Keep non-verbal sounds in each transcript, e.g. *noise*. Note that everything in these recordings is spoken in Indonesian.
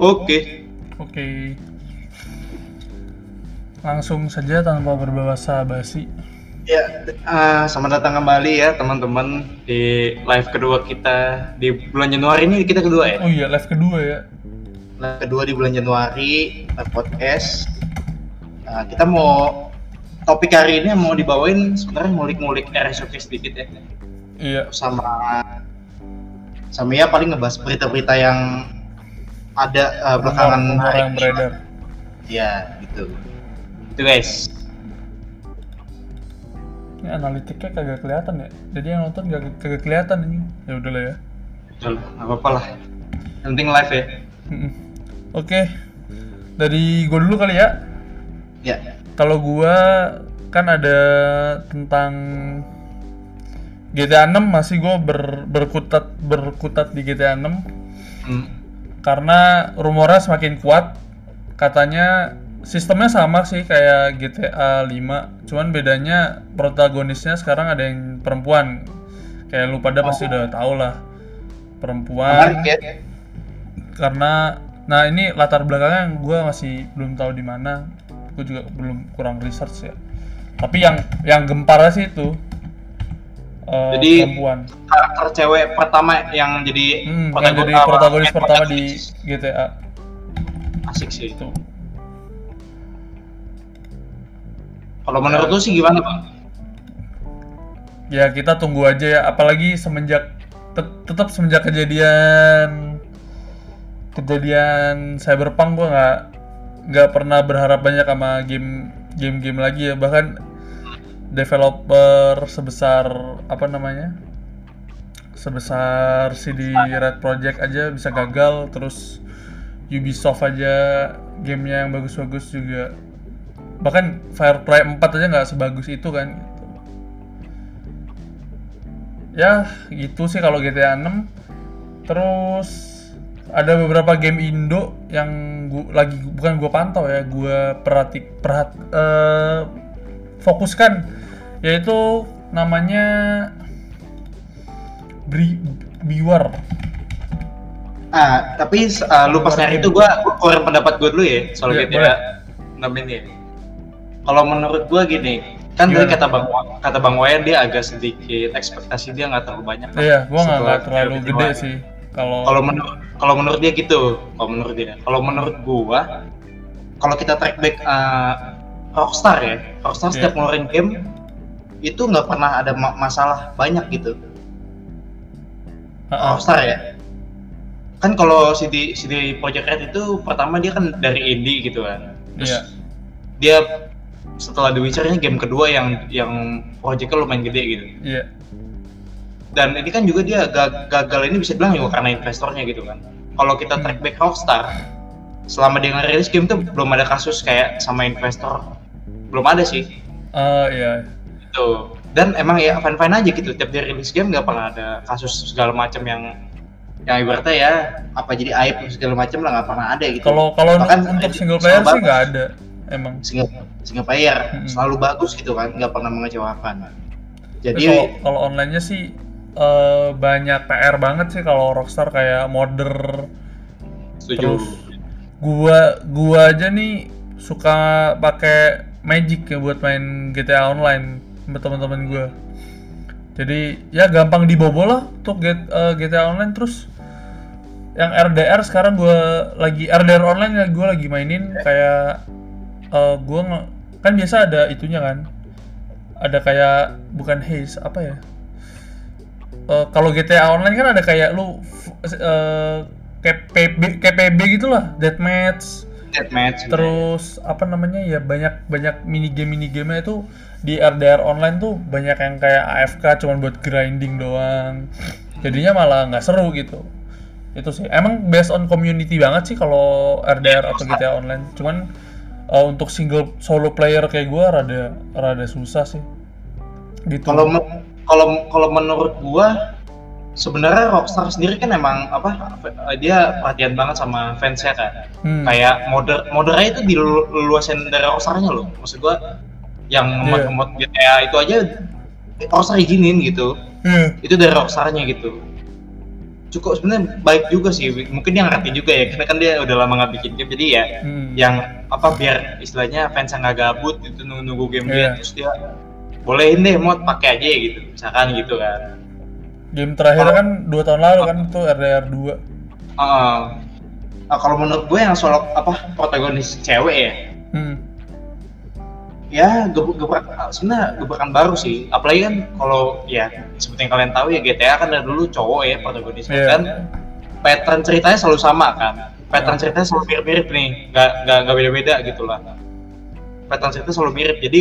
Oke. Oke. Langsung saja tanpa berbahasa basi. Ya, uh, selamat datang kembali ya teman-teman di live kedua kita di bulan Januari ini kita kedua ya. Oh iya, live kedua ya. Live kedua di bulan Januari live podcast. Nah, kita mau topik hari ini mau dibawain sebenarnya ngulik-ngulik RSOK sedikit ya. Iya. Sama sama ya paling ngebahas berita-berita yang ada uh, belakangan Rumor yang beredar. Ya, gitu. Itu guys. Ini analitiknya kagak kelihatan ya. Jadi yang nonton kagak, kagak kelihatan ini. Ya udahlah ya. Nggak apa-apa lah. Yang penting live ya. Oke. Dari gue dulu kali ya. Ya. Kalau gua kan ada tentang GTA 6 masih gue ber, berkutat berkutat di GTA 6 Hmm. Karena rumornya semakin kuat katanya sistemnya sama sih kayak GTA 5 cuman bedanya protagonisnya sekarang ada yang perempuan. Kayak lu pada pasti udah tau lah perempuan. Ya. karena nah ini latar belakangnya yang gue masih belum tahu di mana. Gue juga belum kurang research ya. Tapi yang yang gemparnya sih itu eh, Jadi, perempuan. karakter cewek pertama yang jadi hmm, yang protagonis- jadi apa, protagonis pertama di. GTA asik sih. Itu kalau menurut lu sih gimana bang? Ya kita tunggu aja ya. Apalagi semenjak tet- tetap semenjak kejadian kejadian cyberpunk gua nggak nggak pernah berharap banyak sama game game-game lagi ya. Bahkan developer sebesar apa namanya sebesar CD Red Project aja bisa gagal terus Ubisoft aja gamenya yang bagus-bagus juga bahkan Cry 4 aja nggak sebagus itu kan gitu. ya gitu sih kalau GTA 6 terus ada beberapa game Indo yang gua, lagi bukan gua pantau ya gua perhatik perhat eh, fokuskan yaitu namanya Bri, Biwar ah tapi uh, lu pas nyari itu gua keluarin pendapat gua dulu ya soal Iya, GTA boleh. 6 ini ya. kalau menurut gua gini kan tadi Gimana? kata bang kata bang Wayan dia agak sedikit ekspektasi dia nggak terlalu banyak lah iya gua nggak terlalu gede 5. sih kalau kalau menurut kalau menurut dia gitu kalau menurut dia kalau menurut gua kalau kita track back uh, Rockstar ya. Rockstar setiap ngeluarin game itu nggak pernah ada ma- masalah banyak gitu. Ha-ha. Rockstar ya. Kan kalau CD CD Projekt Red itu pertama dia kan dari indie gitu kan. Terus Iya. dia setelah The Witcher ini game kedua yang yang proyeknya lumayan gede gitu. Iya. Dan ini kan juga dia ga- gagal ini bisa bilang juga karena investornya gitu kan. Kalau kita track back Rockstar selama dia ngerilis game tuh belum ada kasus kayak sama investor belum ada sih. Eh, iya. Gitu. Dan emang ya fine fine aja gitu. Tiap dia rilis game nggak pernah ada kasus segala macam yang yang ibaratnya ya apa jadi aib segala macam lah nggak pernah ada gitu. Kalau kalau untuk single player sih nggak ada emang. single single player Mm-mm. selalu bagus gitu kan nggak pernah mengecewakan. Jadi kalau kalau online-nya sih eh, banyak PR banget sih kalau Rockstar kayak modder. Setuju. Terus gua gua aja nih suka pakai Magic ya buat main GTA Online sama teman-teman gua. Jadi ya gampang dibobol lah untuk get, eh, GTA Online. Terus yang RDR sekarang gua lagi RDR online ya gua lagi mainin kayak eh, gua nge- kan biasa ada itunya kan. Ada kayak bukan haze apa ya? Eh, kalau GTA Online kan ada kayak lu eh, kayak PB kayak PB gitulah deathmatch terus apa namanya ya banyak banyak mini game mini game itu di RDR online tuh banyak yang kayak AFK cuman buat grinding doang. Jadinya malah nggak seru gitu. Itu sih. Emang based on community banget sih kalau RDR atau GTA online. Cuman eh, untuk single solo player kayak gua rada rada susah sih. Gitu. Kalau men- kalau kalau menurut gua sebenarnya Rockstar sendiri kan emang apa dia perhatian banget sama fansnya kan Hmm. kayak modder moddernya itu diluasin dari Rockstarnya loh maksud gua yang Iya. mod mod GTA itu aja Rockstar izinin gitu Iya. itu dari Rockstarnya gitu cukup sebenarnya baik juga sih mungkin dia ngerti juga ya karena kan dia udah lama nggak bikin game jadi ya Hmm. yang apa biar istilahnya fans nggak gabut gitu nunggu, nunggu game dia Iya. terus dia bolehin deh mod pakai aja gitu misalkan gitu kan Game terakhir kan dua tahun lalu kan itu RDR 2 Heeh. Nah, kalau menurut gue yang soal apa protagonis cewek ya? Hmm. ya gebrak gebrak sebenarnya gebrakan baru sih. Apalagi kan kalau ya seperti yang kalian tahu ya GTA kan dari dulu cowok ya protagonisnya Iya. kan. Pattern ceritanya selalu sama kan. Pattern ceritanya selalu mirip-mirip nih. Nggak nggak nggak beda-beda gitu lah. Pattern ceritanya selalu mirip. Jadi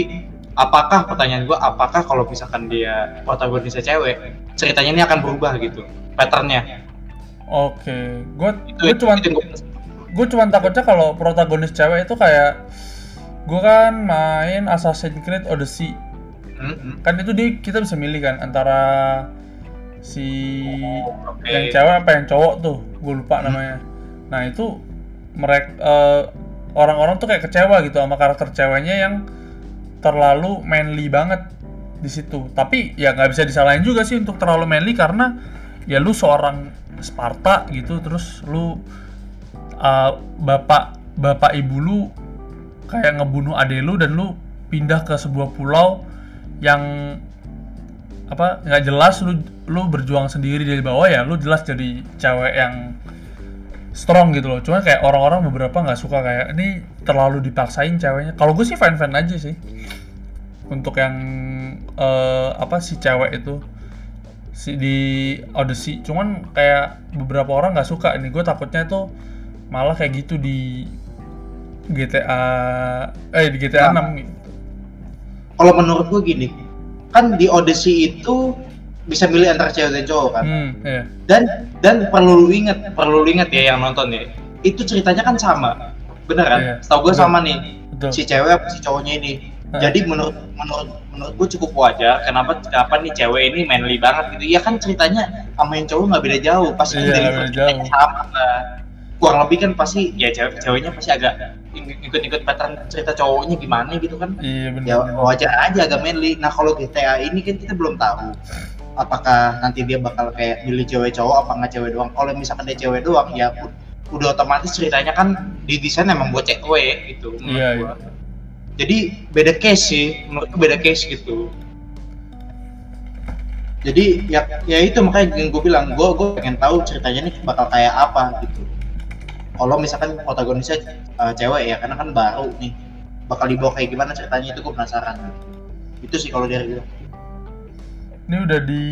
apakah pertanyaan gue apakah kalau misalkan dia protagonisnya cewek ceritanya ini akan berubah gitu patternnya? Oke, gue gue cuma gue cuma takutnya kalau protagonis cewek itu kayak gue kan main Assassin's Creed Odyssey. Hmm, hmm. kan itu di kita bisa milih kan antara si Oke. yang cewek apa yang cowok tuh gue lupa namanya. Nah itu mereka orang-orang tuh kayak kecewa gitu sama karakter ceweknya yang terlalu manly banget di situ. Tapi ya nggak bisa disalahin juga sih untuk terlalu manly karena ya lu seorang Sparta gitu terus lu uh, bapak bapak ibu lu kayak ngebunuh ade lu dan lu pindah ke sebuah pulau yang apa nggak jelas lu lu berjuang sendiri dari bawah ya lu jelas jadi cewek yang strong gitu loh. Cuma kayak orang-orang beberapa nggak suka kayak ini terlalu dipaksain ceweknya. Kalau gue sih fan fan aja sih. Untuk yang eh, apa si cewek itu si di Odyssey. Cuman kayak beberapa orang nggak suka. Ini gue takutnya tuh malah kayak gitu di GTA eh di GTA Nah. 6 gitu. kalau menurut gue gini kan di Odyssey itu bisa milih antara cewek dan cowok kan? Hmm, iya. dan dan perlu lu inget perlu lu inget ya yang nonton ya. Itu ceritanya kan sama. Bener kan? Iya, setahu gue betul. sama nih. Betul. si cewek apa si cowoknya ini. Jadi menurut menurut menurut gue cukup wajar kenapa kenapa nih cewek ini manly banget gitu. Ya kan ceritanya sama yang cowok nggak beda jauh. Pasti Iya, beda ceritanya jauh. sama lah. Kurang lebih kan pasti ya cewek ceweknya pasti agak ik- ikut-ikut pattern cerita cowoknya gimana gitu kan. Iya benar. ya wajar aja agak manly. Nah kalau GTA ini kan kita belum tahu apakah nanti dia bakal kayak milih cewek cowok apa nggak cewek doang? Kalau misalkan dia cewek doang ya udah otomatis ceritanya kan didesain emang buat cewek gitu Iya, gua. jadi beda case sih menurutku beda case gitu. Jadi ya ya itu makanya yang gue bilang gue gue pengen tahu ceritanya ini bakal kayak apa gitu. Kalau misalkan protagonisnya uh, cewek ya karena kan baru nih bakal dibawa kayak gimana ceritanya itu gue penasaran. Gitu. itu sih kalau dari gue Ini udah di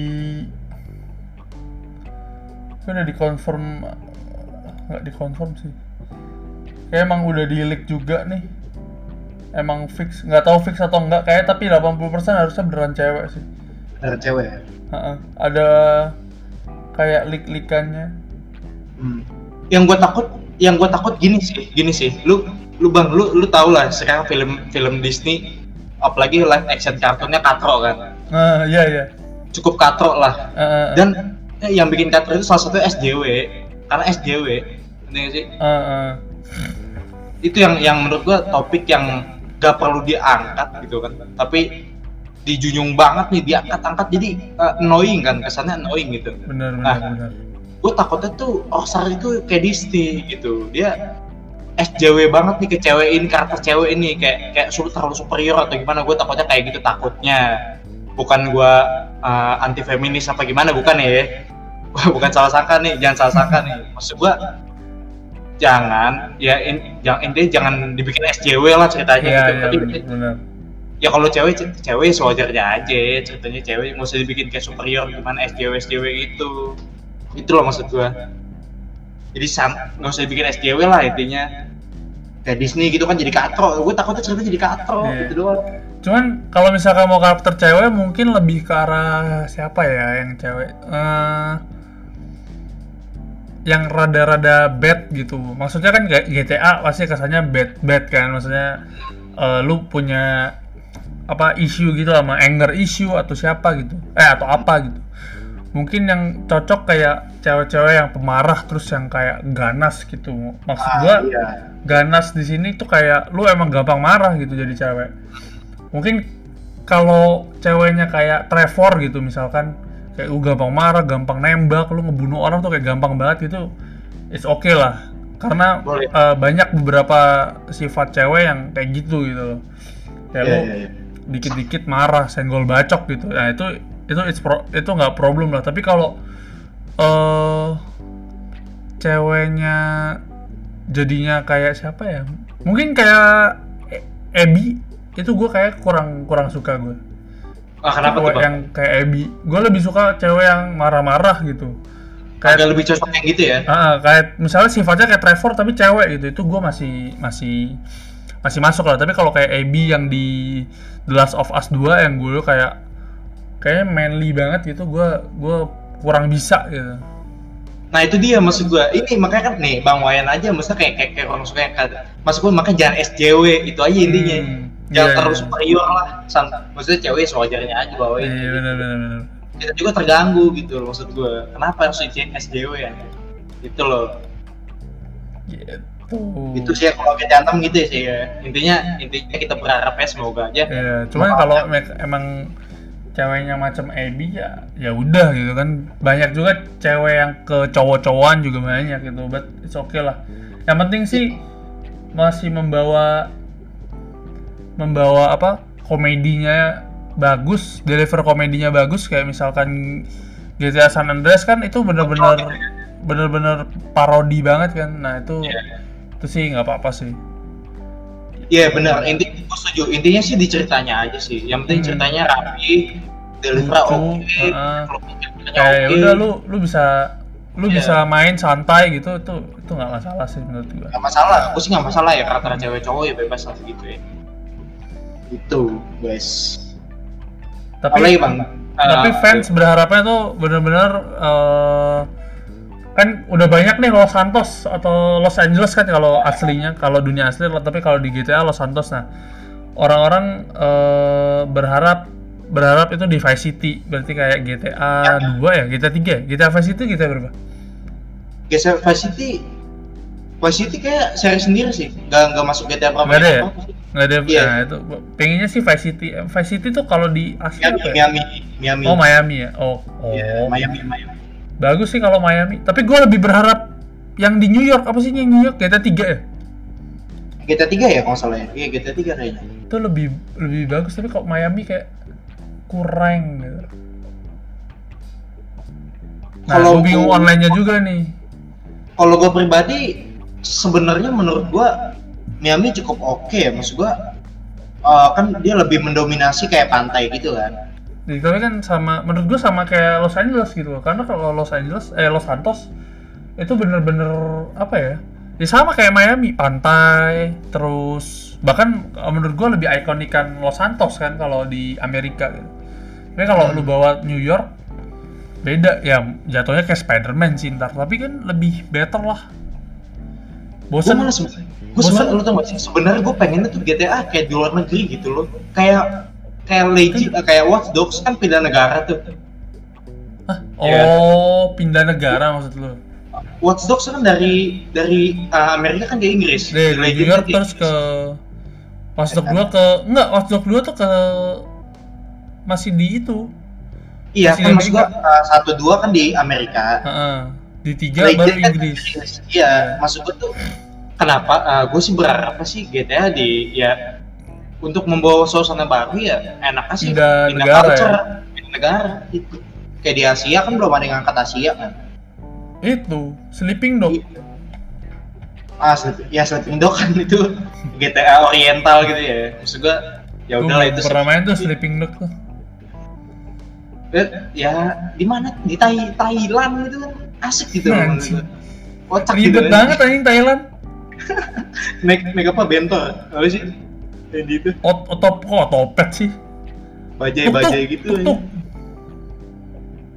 ini udah di confirm nggak di confirm sih. Kayak emang udah di leak juga nih. Emang fix, nggak tahu fix atau enggak kayak tapi 80% harusnya beneran cewek sih. dari cewek ya Ha-ha. Ada kayak leak-leakannya. Hmm. yang gue takut yang gue takut gini sih gini sih lu lu bang lu lu tau lah sekarang film film Disney apalagi live action kartunnya katro kan Nah, iya iya. Cukup katro lah. Eh, dan eh, yang bikin katro itu salah satu SJW karena SJW nggak sih? Eh, eh. itu yang yang menurut gua topik yang gak perlu diangkat gitu kan. Tapi dijunjung banget nih diangkat-angkat. Jadi eh, annoying kan kesannya annoying gitu. Bener Nah. bener. gue takutnya tuh Rockstar itu kayak Disney gitu. Dia SJW banget nih ke cewek ini karakter cewek ini. Kayak kayak terlalu superior atau gimana. Gue takutnya kayak gitu takutnya bukan gue anti feminis apa gimana bukan ya. *laughs* Bukan salah sangka nih jangan salah sangka nih. Maksud gue jangan ya in, jangan intinya jangan dibikin SJW lah ceritanya Iya gitu. iya tapi bener, bener. ya kalau cewek cewek sewajarnya aja ceritanya cewek nggak usah dibikin kayak superior gimana SJW SJW itu itu loh maksud gua. Jadi sam nggak usah dibikin SJW lah intinya. Kayak Disney gitu kan jadi katro gue takutnya ceritanya jadi katro Iya. gitu doang Cuman kalau misalkan mau karakter cewek mungkin lebih ke arah siapa ya yang cewek? Eh, yang rada-rada bad gitu. Maksudnya kan GTA pasti kesannya bad bad kan. Maksudnya eh, lu punya apa isu gitu sama anger issue atau siapa gitu. Eh atau apa gitu. Mungkin yang cocok kayak cewek-cewek yang pemarah terus yang kayak ganas gitu. Maksud Ah, gua iya. ganas di sini tuh kayak lu emang gampang marah gitu jadi cewek. Mungkin kalau ceweknya kayak Trevor gitu misalkan, kayak lu gampang marah gampang nembak lu ngebunuh orang tuh kayak gampang banget gitu it's okay lah. Karena Boleh. uh, banyak beberapa sifat cewek yang kayak gitu gitu loh. Kayak Iya, lu iya, iya. dikit-dikit marah senggol bacok gitu. Nah itu itu it's pro- itu nggak problem lah. Tapi kalau eh ceweknya jadinya kayak siapa ya? Mungkin kayak Ebi itu gue kayak kurang kurang suka gue Ah, kenapa tuh, cewek Bang? yang kayak Ebi gue lebih suka cewek yang marah-marah gitu kayak Agak lebih cocok yang gitu ya? Ah, kayak misalnya sifatnya kayak Trevor tapi cewek gitu itu gue masih masih masih masuk lah tapi kalau kayak Abby yang di The Last of Us 2 yang gue kayak kayaknya manly banget gitu gue gue kurang bisa gitu Nah itu dia maksud gua. Ini makanya kan nih Bang Wayan aja maksudnya kayak kayak, kayak orang suka yang kata. Maksud gua makanya jangan SJW itu aja intinya. Hmm, Jangan iya, terlalu iya. superior lah. San- maksudnya cewek sewajarnya aja bawain. iya benar benar benar Kita juga terganggu gitu loh maksud gua. Kenapa harus izin SJW ya? Itu loh. gitu Itu sih ya, kalau kita antem gitu ya sih ya. Intinya intinya kita berharap ya semoga aja. Iya, cuman kalau emang ceweknya macam Abby ya ya udah gitu kan banyak juga cewek yang ke cowok-cowokan juga banyak gitu but it's okay lah yang penting sih masih membawa membawa apa komedinya bagus deliver komedinya bagus kayak misalkan GTA San Andreas kan itu bener-bener bener-bener parodi banget kan nah itu Iya. itu sih nggak apa-apa sih Iya benar. Intinya gua setuju. Intinya sih di ceritanya aja sih. Yang penting Hmm. ceritanya rapi, deliver oke, kalau ceritanya kayak ya oke. udah lu lu bisa lu Iya. bisa main santai gitu itu itu nggak masalah sih menurut gua nggak masalah aku sih nggak masalah ya rata-rata cewek cowok ya bebas lah gitu ya itu guys. Tapi apalagi bang? Tapi Eh, fans berharapnya tuh bener-bener eh, kan udah banyak nih Los Santos atau Los Angeles kan kalau aslinya kalau dunia asli tapi kalau di GTA Los Santos. Nah orang-orang eh, berharap berharap itu di Vice City. Berarti kayak GTA 2 ya. GTA 3 ya? GTA Vice City GTA berapa? Geser Vice City Vice City kayak seri sendiri sih. Nggak nggak masuk GTA berapa ada ya? apa sih. Nggak ada Iya. nah itu pengennya sih Vice City. Eh, Vice City tuh kalau di Asia Miami apa ya? Miami Miami. Oh Miami ya? Oh oh. Iya, Miami Miami. Bagus sih kalau Miami. Tapi gue lebih berharap yang di New York. Apa sih yang New York? GTA 3 ya? GTA 3 ya kalau salah ya? Iya GTA 3 kayaknya. Itu lebih lebih bagus. Tapi kok Miami kayak kurang gitu. Nah Kalau bingung online-nya juga nih. Kalau gue pribadi sebenarnya menurut gue Miami cukup oke ya maksud gue eh, kan dia lebih mendominasi kayak pantai gitu kan. Jadi, tapi kan sama menurut gue sama kayak Los Angeles gitu loh. Karena kalau Los Angeles eh Los Santos itu bener-bener apa ya ya sama kayak Miami pantai terus bahkan eh, menurut gue lebih ikonikan Los Santos kan kalau di Amerika gitu. tapi kalau lu bawa New York beda. Ya jatuhnya kayak Spider-Man sih ntar. Tapi kan lebih better lah. Bosan malah gue sebenarnya lu tau gak sih? Sebenarnya gue pengennya tuh GTA kayak di luar negeri gitu loh. Kayak kayak legend kayak Watch Dogs kan pindah negara tuh. Hah? Iya. oh pindah negara maksud lu? Watch Dogs kan dari dari uh, Amerika kan ke Inggris. Dari kan terus ke Watch Dogs 2 ke enggak Watch Dogs 2 tuh ke masih di itu. Iya masih kan maksud uh, satu dua kan di Amerika. Heeh. di tiga Legend baru kan Inggris. Iya maksud gue tuh kenapa? Gue sih berharap sih GTA di ya untuk membawa suasana baru ya enaknya sih Pindah negara culture, ya? pindah negara gitu. Kayak di Asia kan belum ada yang angkat Asia kan? Itu Sleeping Dog. Ah Sleep- ya Sleeping Dog kan itu GTA Oriental gitu ya. Maksud gua ya udahlah belum itu pernah main tuh Sleeping Dog tuh. Eh, ya di mana? Di Thai Thailand itu kan. Asik gitu. Kocak gitu ribet kan. banget anjing Thailand naik naik apa? Bentor apa sih? Yang gitu. Ot otop kok otopet sih. Bajai bajai gitu tuk.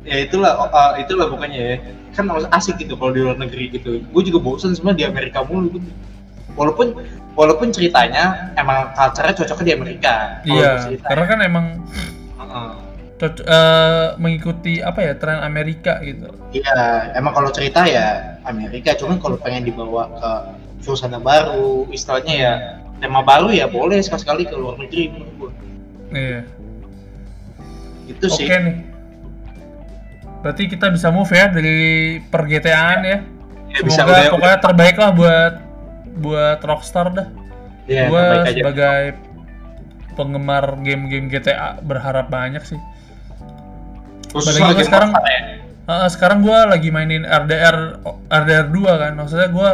ya itulah oh, ah, itulah pokoknya ya. Kan asik gitu kalau di luar negeri gitu. Gue juga bosan sebenarnya di Amerika mulu gitu. Walaupun walaupun ceritanya emang culture-nya cocoknya di Amerika iya karena kan emang coc- eh, mengikuti apa ya tren Amerika gitu. Iya, emang kalau cerita ya Amerika, cuman kalau pengen dibawa ke suasana baru, istilahnya ya tema baru ya boleh sekali-sekali ke luar negeri menurut gua. iya Itu oke sih. nih berarti kita bisa move ya dari per GTA-an ya. Ya, bisa Semoga udah, pokoknya terbaik lah buat buat Rockstar dah. ya, Gua terbaik aja. sebagai penggemar game-game GTA berharap banyak sih. Apalagi game sekarang- ya. Uh, sekarang gue lagi mainin RDR RDR 2 kan. Maksudnya gue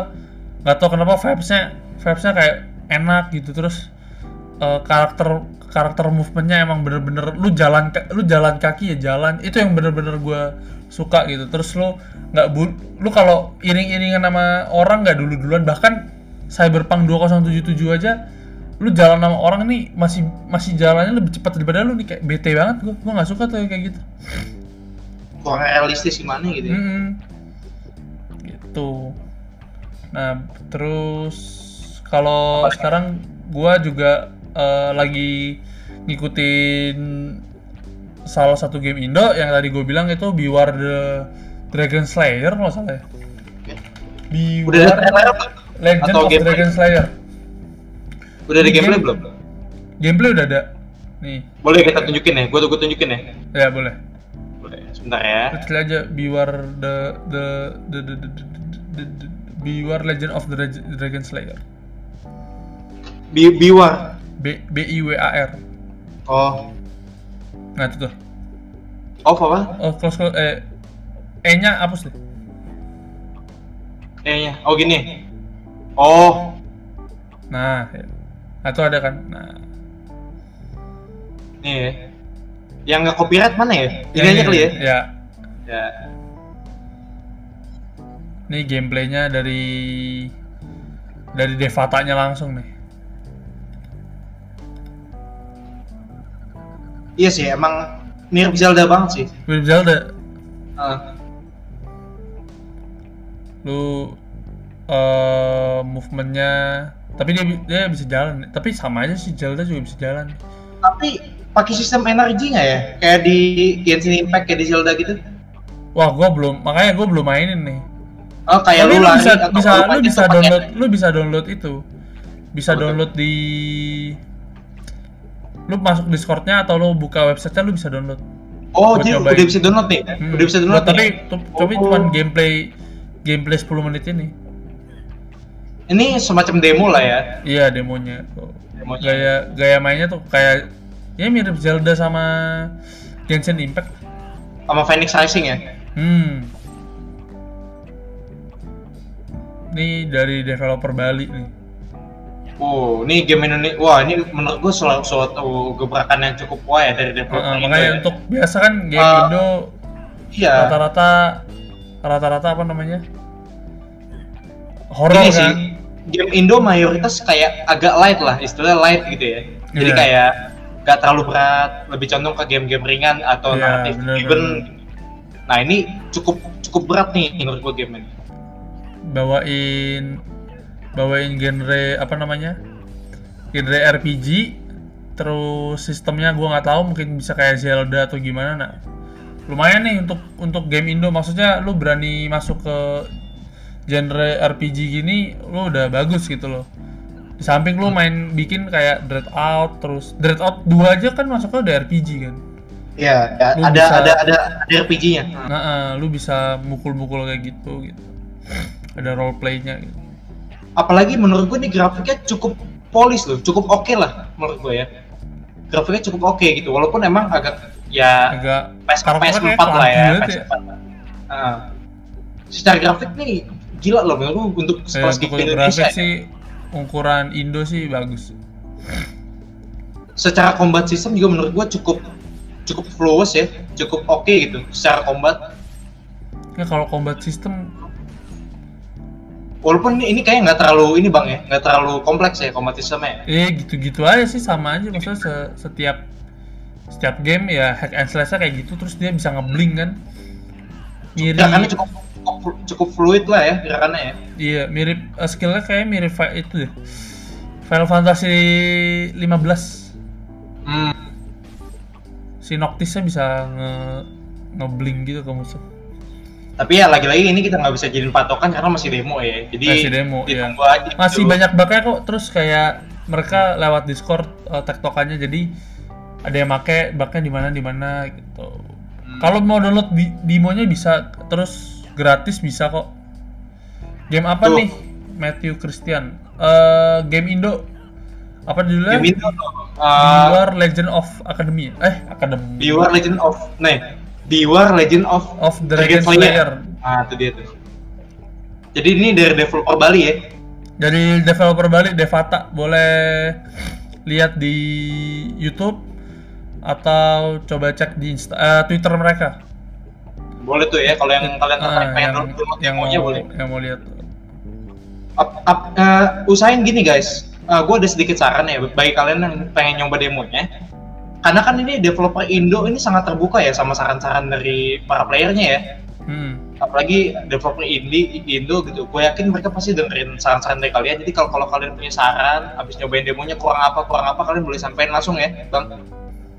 nggak tahu kenapa vibesnya vibesnya kayak enak gitu. Terus uh, karakter karakter movementnya emang bener-bener lu jalan lu jalan kaki ya jalan. Itu yang bener-bener gue suka gitu. Terus lu nggak lu kalau iring-iringan sama orang nggak dulu duluan bahkan Cyberpunk 2077 aja lu jalan sama orang nih masih masih jalannya lebih cepat daripada lu nih. Kayak bete banget gue gue nggak suka tuh kayak gitu kurang realistis gimana gitu ya. Mm-mm. gitu nah terus kalau sekarang gua juga eh, lagi ngikutin salah satu game Indo yang tadi gue bilang itu Beware the Dragon Slayer kalau salah ya Beware? Legend Atau of gameplay? Dragon Slayer Udah ada gameplay game- belum? gameplay udah ada nih Boleh kita tunjukin ya? Gua tunggu tunjukin ya. ya Boleh. Sebentar ya. Kecil aja Beware the the the, the, the, the, the, the- Beware Legend of the Drag- Dragon Slayer Bi Biwar. B B I W A R Oh. nah itu tuh Off apa? oh close close eh E nya hapus deh Kayaknya. Oh gini. Oh. nah ya. nah itu ada kan nah Nih ya. Yang nggak copyright mana ya? Ini aja kali ya. ya Ya. ini gameplaynya dari dari Devatanya langsung nih Iya sih, emang mirip Zelda banget sih. Mirip Zelda Ah. lu eh movementnya tapi dia dia bisa jalan tapi sama aja sih Zelda juga bisa jalan Tapi pakai sistem energi nggak ya? Kayak di Genshin Impact kayak di Zelda gitu? wah gua belum makanya gua belum mainin nih Oh kayak Tapi lu lu lari bisa atau bisa lu gitu bisa pakai- download lu bisa download itu bisa tuh? download di lu masuk Discordnya atau lu buka websitenya lu bisa download Oh, jadi nyobain. udah bisa download nih? Hmm. Udah bisa download Buat- tapi tapi Oh. cuma gameplay gameplay 10 menit ini Ini semacam demo lah ya. iya demonya. Demonya. gaya gaya mainnya tuh kayak ya mirip Zelda sama Genshin Impact Sama Phoenix Rising ya. hmm ini dari developer Bali nih Oh, ini game Indonesia. Wah, ini menurut gua selalu suatu gebrakan yang cukup wah ya dari developer Indo makanya ya. untuk biasa kan game Uh, Indo Iya. rata-rata rata-rata apa namanya horor kan sih game Indo mayoritas kayak agak light lah, istilahnya light gitu ya. Jadi Iya. kayak gak terlalu berat, lebih condong ke game-game ringan atau Iya, naratif bener, driven. bener. Nah ini cukup cukup berat nih menurut gua game ini. bawain bawain genre apa namanya genre RPG terus sistemnya gua nggak tahu mungkin bisa kayak Zelda atau gimana nah lumayan nih untuk untuk game Indo maksudnya lu berani masuk ke genre RPG gini lu udah bagus gitu loh di samping lu main bikin kayak Dread Out terus Dread Out 2 aja kan masuknya udah RPG kan Iya, ya, ada, bisa- ada ada ada RPG-nya. Nah, eh, lu bisa mukul-mukul kayak gitu gitu. Ada role play-nya gitu. Apalagi menurut gua nih grafiknya cukup polis loh, cukup oke lah menurut gua ya. Grafiknya cukup oke gitu, walaupun emang agak ya Agak PS, karakternya PS4 kayak lah ya, lagu banget PS4. Ah. secara grafik nih gila loh menurut gua untuk Ya, sekelas untuk game grafik Indonesia. sih ukuran Indo sih bagus. Secara combat system juga menurut gua cukup cukup flawless ya, cukup oke gitu secara combat. Ya kalau combat system Walaupun ini, ini kayak nggak terlalu ini bang ya, nggak terlalu kompleks ya combat systemnya. eh gitu-gitu aja sih sama aja maksudnya se- setiap setiap game ya hack and slash kayak gitu terus dia bisa ngeblink kan. Mirip Gerakannya cukup, cukup cukup fluid lah ya gerakannya ya. iya mirip eh, skillnya kayak mirip itu deh. Final Fantasy 15 Hmm. si Noctisnya bisa nge ngeblink gitu ke musuh. Tapi ya lagi-lagi ini kita nggak bisa jadiin patokan karena masih demo ya. Jadi Masih demo, iya. aja. Masih gitu. banyak baknya kok. Terus kayak mereka lewat Discord uh, tektokannya jadi ada yang make baknya di mana di mana gitu. Hmm. Kalau mau download di demonya bisa, terus gratis bisa kok. Game apa Tuh. nih, Matthew Christian? Eh, game Indo. Apa judulnya? Game itu uh, War Legend of Academy. Eh, Academy. Beware Legend of nih Beware Legend of Of Dragon Slayer. Ah, itu dia tuh. Jadi ini dari developer Bali ya. Dari developer Bali Devata boleh lihat di YouTube atau coba cek di Insta, eh, Twitter mereka. Boleh tuh ya kalau yang kalian tertarik Ah, pengen yang, download yang mau demonya boleh. yang mau lihat. Up- up- eh, usahain gini guys. gue ada sedikit saran ya bagi kalian yang pengen nyoba demonya. Karena kan ini developer Indo ini sangat terbuka ya sama saran-saran dari para playernya ya. Hmm. apalagi developer indie Indo gitu gue yakin mereka pasti dengerin saran-saran dari kalian jadi kalau kalau kalian punya saran habis nyobain demonya kurang apa kurang apa kalian boleh sampein langsung ya bang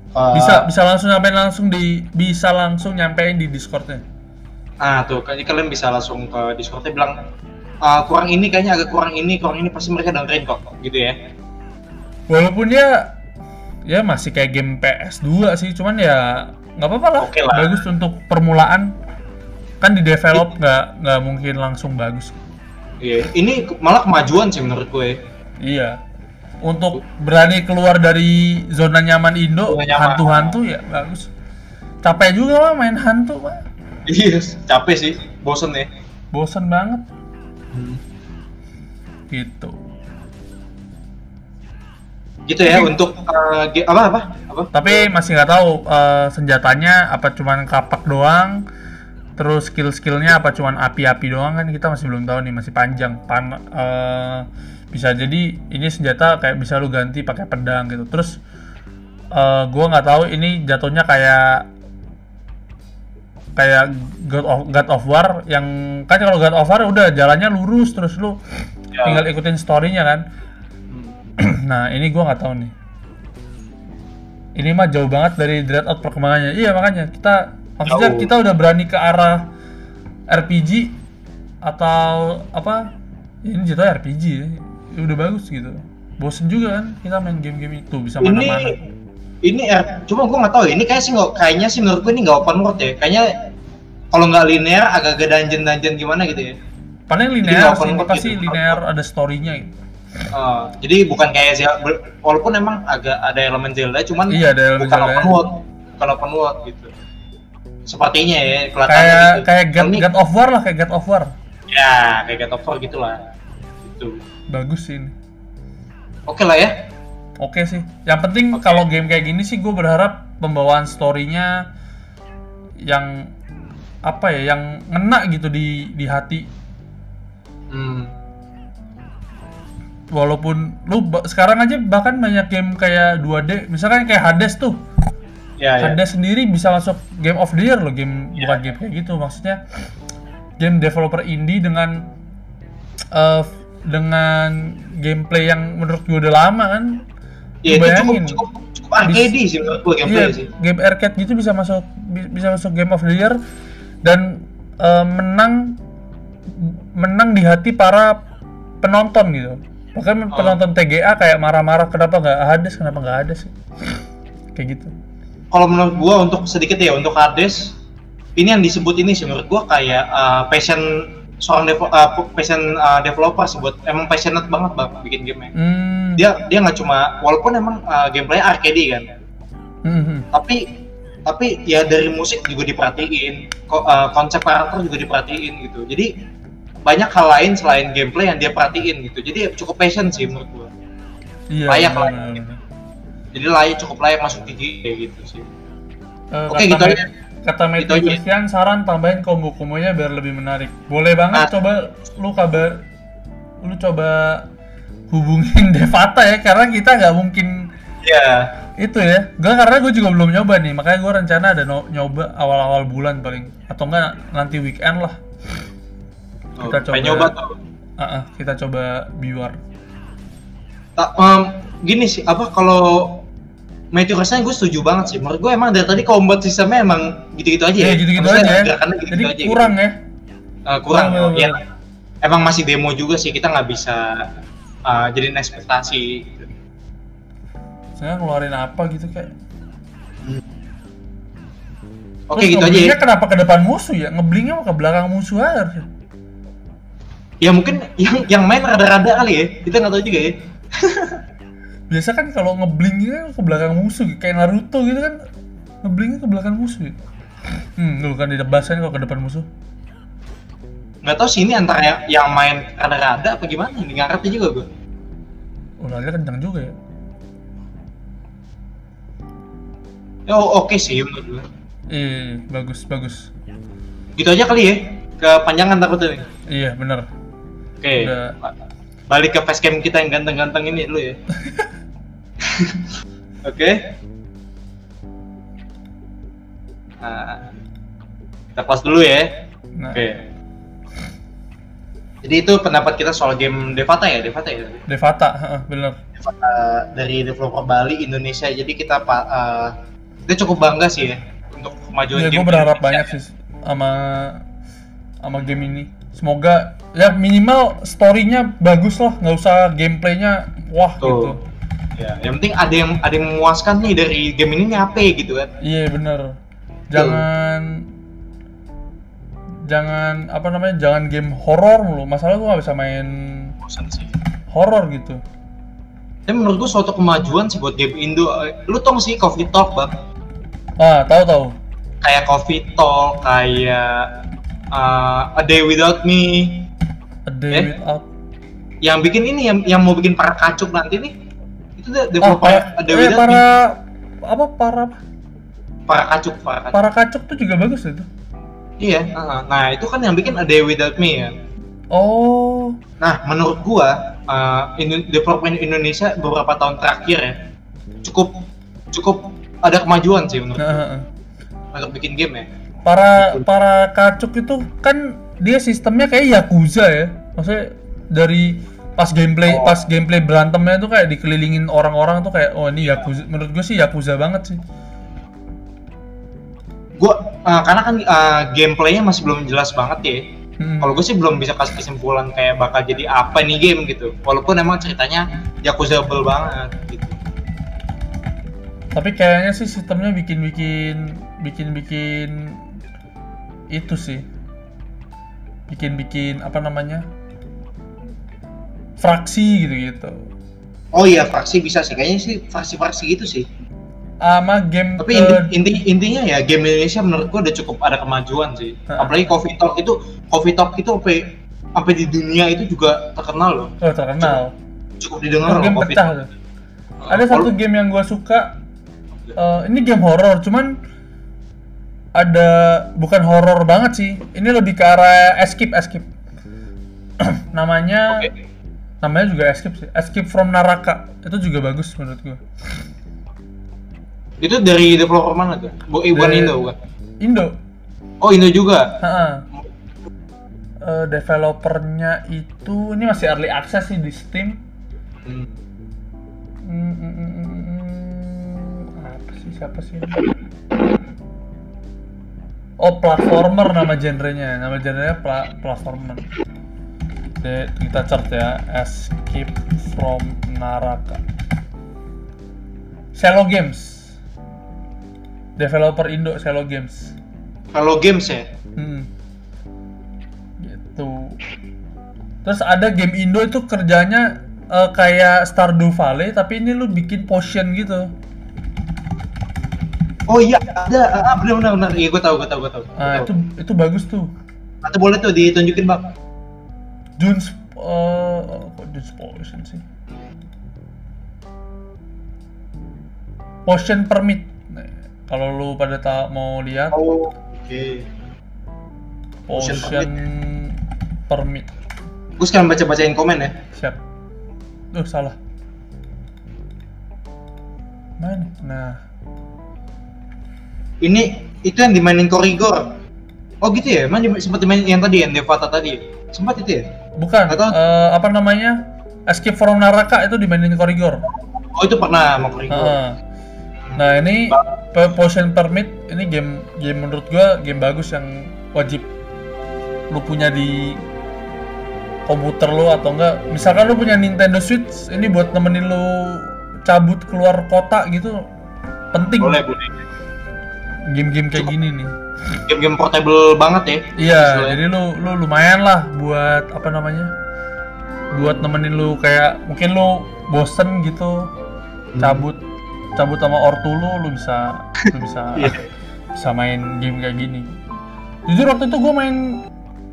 Eh, Bisa bisa langsung nyampein langsung di bisa langsung nyampein di Discordnya. ah tuh kayaknya kalian bisa langsung ke discordnya bilang "Ah, kurang ini kayaknya agak kurang ini kurang ini pasti mereka dengerin kok gitu ya Walaupun ya ya masih kayak game PS2 sih, cuman ya nggak apa-apa lah. Oke lah. Bagus untuk permulaan. Kan di develop nggak nggak mungkin langsung bagus. iya ini malah kemajuan sih menurut gue Iya. Untuk berani keluar dari zona nyaman Indo, hantu-hantu ya bagus. Capek juga mah main hantu mah. iya capek sih bosen ya Bosen banget gitu. gitu ya untuk ge- apa apa apa Tapi masih nggak tahu eh, senjatanya apa cuman kapak doang, terus skill-skillnya apa cuman api-api doang kan kita masih belum tahu nih masih panjang. Pan eh, bisa jadi ini senjata kayak bisa lu ganti pakai pedang gitu. Terus eh, gua nggak tahu ini jatuhnya kayak kayak God of God of War yang kan kalau God of War udah jalannya lurus terus lu Ya. tinggal ikutin story-nya kan. Hmm. nah, ini gua nggak tahu nih. Ini mah jauh banget dari Dreadout perkembangannya. Iya, makanya kita maksudnya Jauh. kita udah berani ke arah RPG atau apa? Ya, ini jatuhnya RPG ya. Ya udah bagus gitu. Bosen juga kan kita main game-game itu bisa ini mana-mana. ini R- cuma gue nggak tahu ya, ini kayak sih nggak kayaknya sih menurut gue ini nggak open world ya kayaknya kalau nggak linear agak-agak dungeon dungeon gimana gitu ya Paling linear sih, open ini world pasti gitu. linear ada story-nya gitu. Eh, jadi bukan kayak Zelda walaupun emang agak ada elemen Zelda cuman Iya, ada elemen bukan Zelda. open world bukan open world gitu sepertinya ya kelihatannya Kayak gitu kayak God, Ini- God of War lah, kayak God of War. ya kayak God of War gitulah gitu Bagus sih ini. oke lah ya Oke sih. Yang penting Oke. kalau game kayak gini sih gue berharap pembawaan story-nya yang apa ya, yang ngena gitu di di hati. hmm. Walaupun lu sekarang aja bahkan banyak game kayak 2D, misalkan kayak Hades tuh. ya ya Hades sendiri bisa masuk game of the year loh, game Iya. bukan game kayak gitu. Maksudnya game developer indie dengan eh, dengan gameplay yang menurut gue udah lama kan. ya itu cukup cukup cukup arcade sih menurut gue gameplay Iya, sih game arcade gitu bisa masuk bi- bisa masuk game of the year dan eh, menang menang di hati para penonton gitu. Bahkan Oh. penonton TGA kayak marah-marah kenapa nggak Hades, kenapa nggak Hades sih? *laughs* Kayak gitu. kalau menurut gua untuk sedikit ya untuk Hades ini yang disebut ini sih menurut gua kayak uh, passion seorang devo, uh, passion uh, developer sebut emang passionate banget bang bikin game Hmm. dia dia nggak cuma walaupun emang uh, gameplay arcade kan hmm, hmm. tapi tapi ya dari musik juga diperhatiin ko- uh, konsep karakter juga diperhatiin gitu jadi banyak hal lain selain gameplay yang dia perhatiin gitu jadi cukup passion sih menurut gua Iya. Layak lah. benar. jadi layak cukup layak masuk di kayak gitu sih Eh, Oke, kata gitu aja. Kata Matthew Gitu aja. Saran tambahin combo-kombonya biar lebih menarik. Boleh banget Nah. coba lu kabar lu coba hubungin *laughs* Devata ya karena kita nggak mungkin ya itu ya gue karena gue juga belum nyoba nih makanya gue rencana ada no- nyoba awal-awal bulan paling atau enggak nanti weekend lah Kita pengen coba. nyoba tuh Ah, ah, kita coba biwar Tak, em, gini sih, apa kalau Matthew rasanya gue setuju banget sih. Menurut gue emang dari tadi combat sistemnya emang gitu-gitu aja ya gitu-gitu Maksudnya aja ya gerakannya gitu-gitu jadi aja kurang ya gitu. Eh, kurang Bener, bener, ya. bener. Emang masih demo juga sih, kita nggak bisa uh, jadiin ekspektasi. Gitu. saya ngeluarin apa gitu kayak Oke Terus gitu aja ya. kenapa ke depan musuh ya? Ngeblingnya mau ke belakang musuh aja. Ya mungkin yang yang main rada-rada kali ya. Kita nggak tahu juga ya. *laughs* Biasa kan kalau ngebling gitu kan ke belakang musuh gitu. kayak Naruto gitu kan ngeblingnya ke belakang musuh gitu. Hmm, lu kan didebasin kalau ke depan musuh. Nggak tahu sih ini antara yang, yang main rada-rada apa gimana. Ini nggak ngerti juga gue. Oh, larinya kencang juga ya. Oh, oke sih menurut gue. Iya, bagus, bagus. Gitu aja kali ya. Kepanjangan takutnya nih. Iya, bener. Oke. Udah. Balik ke facecam kita yang ganteng-ganteng ini dulu ya. *laughs* *laughs* Oke. Nah, kita close dulu ya. Nah, Oke. Jadi itu pendapat kita soal game Devata ya, Devata ya. Devata, heeh, bener. Devata dari developer Bali Indonesia. Jadi kita pak eh, kita cukup bangga sih ya untuk kemajuan Ya, game. gue berharap banyak sih sama sama game ini. Semoga ya minimal story-nya bagus lah, nggak usah gameplaynya wah Tuh. gitu. Ya, yang penting ada yang ada yang memuaskan nih dari game ini apa gitu kan. Iya bener. Jangan jangan apa namanya jangan game horor mulu. Masalah gue nggak bisa main Bosan sih. horor gitu. Tapi menurut gua suatu kemajuan sih buat game Indo. Lu tau sih Coffee Talk, Bang? Ah tahu tahu. Kayak Coffee Talk, kayak uh, A Day Without Me. A Day Eh? Without. Yang bikin ini, yang, yang mau bikin para kacuk nanti nih. Itu de- Oh, developer para, eh, para apa para Para kacuk, para kacuk. para kacuk tuh juga bagus itu. Iya, uh, nah itu kan yang bikin A Day Without Me ya. Oh, Nah, menurut gua, uh, Indo- development Indonesia beberapa tahun terakhir ya, cukup cukup ada kemajuan sih menurut nah, gua, ah, ah. untuk bikin game ya. para para kacuk itu kan dia sistemnya kayak yakuza ya. Maksudnya dari pas gameplay Oh. pas gameplay berantemnya tuh kayak dikelilingin orang-orang tuh kayak oh ini yakuza. Menurut gue sih yakuza banget sih. Gua uh, karena kan uh, gameplaynya masih belum jelas banget ya. Hmm. Kalau gue sih belum bisa kasih kesimpulan kayak bakal jadi apa nih game gitu. Walaupun emang ceritanya yakuzable banget gitu. Tapi kayaknya sih sistemnya bikin-bikin bikin-bikin itu sih. Bikin-bikin apa namanya? Fraksi gitu-gitu. Oh iya, fraksi bisa sih. Kayaknya sih fraksi-fraksi gitu sih. Sama game Tapi ke- inti, inti- intinya ya game Indonesia menurut gua udah cukup ada kemajuan sih. Ha. Apalagi Coffee Talk itu Coffee Talk itu sampai sampai di dunia itu juga terkenal loh. oh, terkenal. Cukup didengar loh game Coffee pecah Talk. tuh. Ada satu game yang gua suka. eh, ini game horor, cuman ada bukan horor banget sih. Ini lebih ke arah escape escape. *clears throat* namanya Oke. Namanya juga escape sih. Escape from Naraka. Itu juga bagus menurut gua. Itu dari developer mana tuh? Bu, eh, bukan Dari- Indo bukan? Indo. Oh Indo juga. Ha-ha. Eh, developernya itu ini masih early access sih di Steam. Hmm. Hmm, hmm, hmm, hmm, hmm. apa sih siapa sih? ini? Oh platformer nama genrenya, nama genrenya pla platformer. Kita cert ya, Escape from Naraka. Cello Games. Developer Indo Cello Games. Kalau games ya. Hmm. Gitu. Terus ada game Indo itu kerjanya eh, kayak Stardew Valley tapi ini lu bikin potion gitu. Oh iya ada. Ah benar benar benar. Iya gue tahu gue tahu gue tahu. Gua Nah, tahu. itu itu bagus tuh. Atau boleh tuh ditunjukin bang. June's eh kok June's Potion sih? Potion Permit. Nah, kalau lu pada tak mau lihat Oh oke. Potion Potion Permit. Gue sekarang baca bacain komen ya. Siap. Duh, salah. Mana? Nah, Ini itu yang dimainin Korigor. Oh gitu ya? Emang di- sempat dimainin yang tadi yang Devata tadi. Sempat itu ya? Bukan. Tahu. eh, apa namanya? Escape from Naraka itu dimainin Korigor. Oh itu pernah sama Korigor. Heeh. Nah, ini P- Potion Permit ini game game menurut gua game bagus yang wajib lu punya di komputer lu atau enggak misalkan lu punya Nintendo Switch ini buat nemenin lu cabut keluar kota gitu penting Boleh boleh. Game-game kayak Cukup. gini nih. game-game portable banget ya Iya, jadi lu lu lumayan lah buat apa namanya? Buat nemenin lu kayak mungkin lu bosen gitu, Hmm. cabut cabut sama ortu lu lu bisa lu bisa *laughs* Iya. bisa main game kayak gini. Jujur waktu itu gue main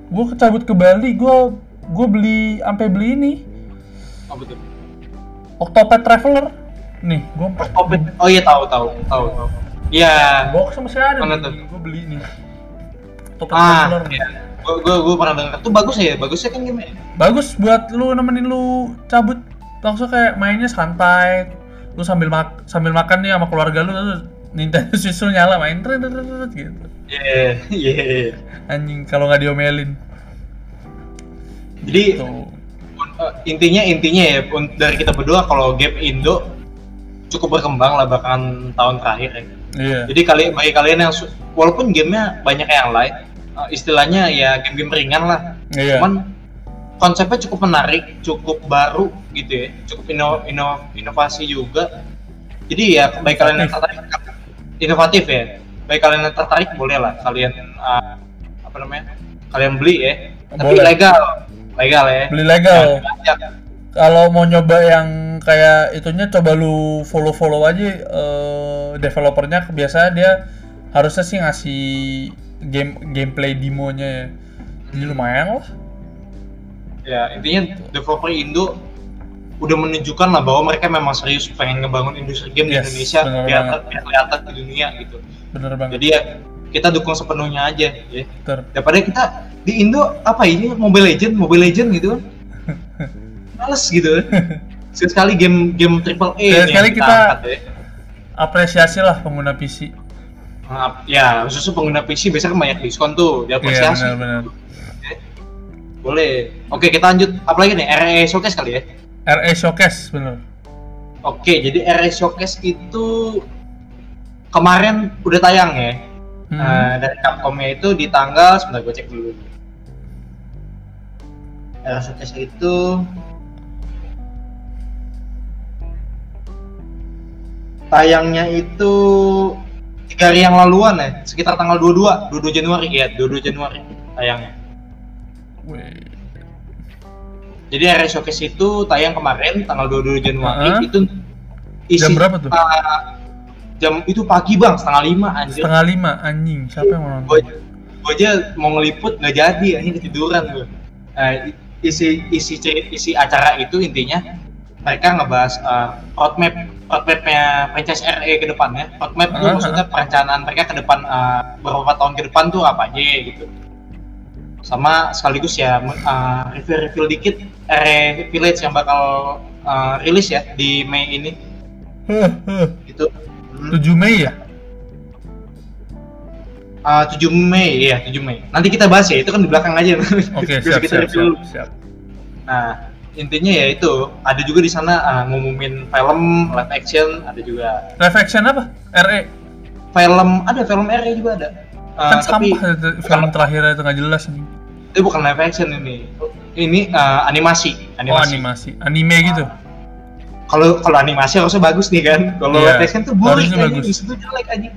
gue cabut ke Bali, gue gue beli sampai beli ini oh betul Octopath Traveler. Nih, gue bet- oh iya tahu tahu tahu tahu iya. Box masih ada Mana tuh? gue beli nih. Octopath ah iya. gua gua gua pernah dengar tuh bagus ya bagusnya kan game bagus buat lu nemenin lu cabut. Langsung kayak mainnya santai. Lu sambil mak sambil makan nih sama keluarga lu terus Nintendo Switch lu nyala main tret, tret, gitu. Iya iya anjing kalau nggak diomelin. Jadi tuh uh, intinya intinya ya dari kita berdua kalau game Indo cukup berkembang lah bahkan tahun terakhir ya iya Jadi kali bagi kalian yang walaupun gamenya banyak yang lain, uh, istilahnya ya game-game ringan lah. iya Cuman konsepnya cukup menarik, cukup baru gitu ya, cukup ino- ino- inovasi juga. Jadi ya bagi kalian yang tertarik inovatif ya. Bagi kalian yang tertarik boleh lah kalian uh, apa namanya? Kalian beli ya. Tapi Boleh. legal, legal ya. beli legal kalau mau nyoba yang kayak itunya coba lu follow follow aja eh, developernya biasa dia harusnya sih ngasih game gameplay demonya ya jadi lumayan lah Ya intinya developer Indo udah menunjukkan lah bahwa mereka memang serius pengen ngebangun industri game Yes, di Indonesia biar, kelihatan di dunia gitu. bener banget Jadi ya kita dukung sepenuhnya aja ya. Ter. Daripada kita di Indo apa ini Mobile Legend, Mobile Legend gitu kan. *laughs* Males gitu. *laughs* Sekali game game triple A Sekali-sekali yang kita- angkat ya. apresiasi lah pengguna PC Maaf, ya khususnya pengguna PC biasanya kan banyak diskon tuh, iya diapresiasi. benar-benar Ya. Boleh. Oke, kita lanjut apa lagi nih? RE Showcase kali ya. RE Showcase bener Oke, jadi RE Showcase itu kemarin udah tayang ya. Hmm. Eh, dari Capcom-nya itu di tanggal sebentar gue cek dulu. RE Showcase itu tayangnya itu tiga hari yang laluan ya, sekitar tanggal 22, 22 Januari ya, 22 Januari tayangnya. Jadi RE Showcase itu tayang kemarin tanggal 22 Januari Heeh. itu isi Jam berapa tuh? uh, jam itu pagi bang setengah lima anjir setengah lima anjing siapa yang mau gue nonton gue aja mau ngeliput nggak jadi anjing ketiduran gue Nah, i- isi isi isi acara itu intinya mereka ngebahas uh, roadmap roadmapnya franchise RE ke depannya roadmap itu Ah, maksudnya perencanaan mereka ke depan uh, beberapa tahun ke depan tuh apa aja gitu. Sama sekaligus ya uh, review-review dikit RE Village yang bakal uh, rilis ya di Mei ini. Gitu. Hmm. 7 Mei ya? Uh, 7 Mei, iya 7 Mei. Nanti kita bahas ya, itu kan di belakang aja. oke *laughs* Bisa siap siap siap siap. Nah, intinya ya itu, ada juga di sana uh, ngumumin film, live action, ada juga live action apa RE film, ada film RE juga ada. Uh, kan tapi sampah itu film terakhir itu nggak jelas ini itu bukan live action ini. Ini uh, animasi, oh animasi. animasi anime gitu Kalau kalau animasi harusnya bagus nih kan. Kalau Iya, live action tuh boring harusnya aja, bagus. di situ jelek aja.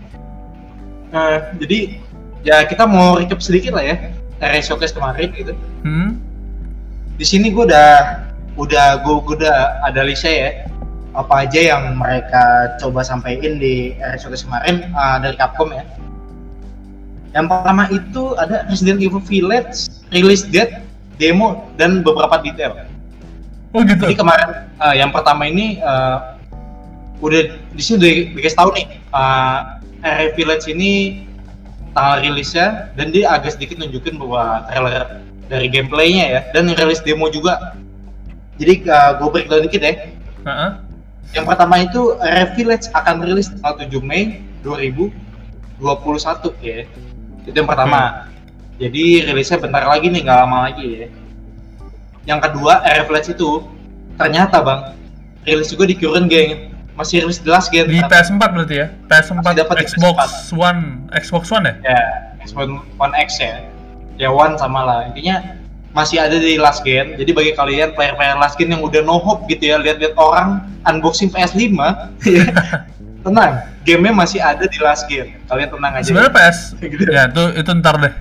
Nah, jadi ya kita mau recap sedikit lah ya. RE Showcase kemarin gitu. hmm di sini gue udah udah gue udah ada list ya apa aja yang mereka coba sampaikan di Showcase kemarin uh, dari Capcom ya. Yang pertama itu ada Resident Evil Village release date, demo dan beberapa detail. oh gitu Jadi kemarin uh, yang pertama ini uh, udah di sini udah dikasih tahu nih uh, RE Village ini tanggal rilisnya dan dia agak sedikit nunjukin bahwa trailer dari gameplaynya ya dan rilis demo juga. Jadi uh, gue breakdown dikit ya. Heeh. Yang pertama itu RE Village akan rilis tanggal 7 Mei 2021 ya. Itu yang pertama. Jadi rilisnya bentar lagi nih, nggak lama lagi ya. Yang kedua, RE Village itu ternyata bang rilis juga di current gang. Masih rilis di last gen. di PS4 berarti ya PS4 Masih dapat di Xbox One Xbox One ya ya Xbox One X ya. Ya One sama lah. Intinya masih ada di last gen. Jadi bagi kalian player-player last gen yang udah no hope gitu ya, lihat-lihat orang unboxing PS5 *laughs* ya. tenang gamenya masih ada di last game kalian tenang aja Sebenarnya PS. *laughs* Gitu. ya itu itu ntar deh.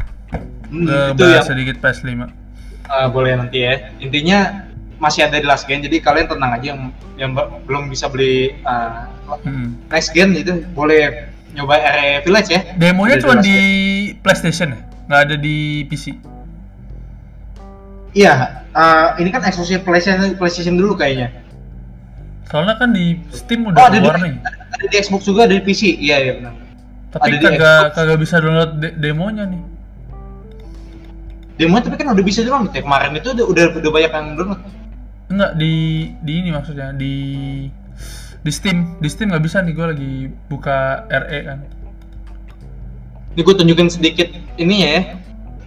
Hmm, Ke itu bahas yang sedikit PS5. uh, boleh nanti ya intinya masih ada di last game jadi kalian tenang aja yang yang belum bisa beli uh, Hmm. next gen itu boleh nyoba RE Village ya Demonya cuma di game. PlayStation ya? Nggak ada di PC. Iya uh, ini kan eksklusif PlayStation PlayStation dulu kayaknya Soalnya kan di Steam oh udah ada di, keluar nih. ada di Xbox juga ada di PC iya iya benar Tapi ada di kagak kagak bisa download de- demonya nih. demo tapi kan udah bisa download ya kemarin itu udah udah, udah banyak yang download Enggak di di ini maksudnya di di Steam. Di Steam nggak bisa nih gue lagi buka RE kan. ini gue tunjukin sedikit ininya ya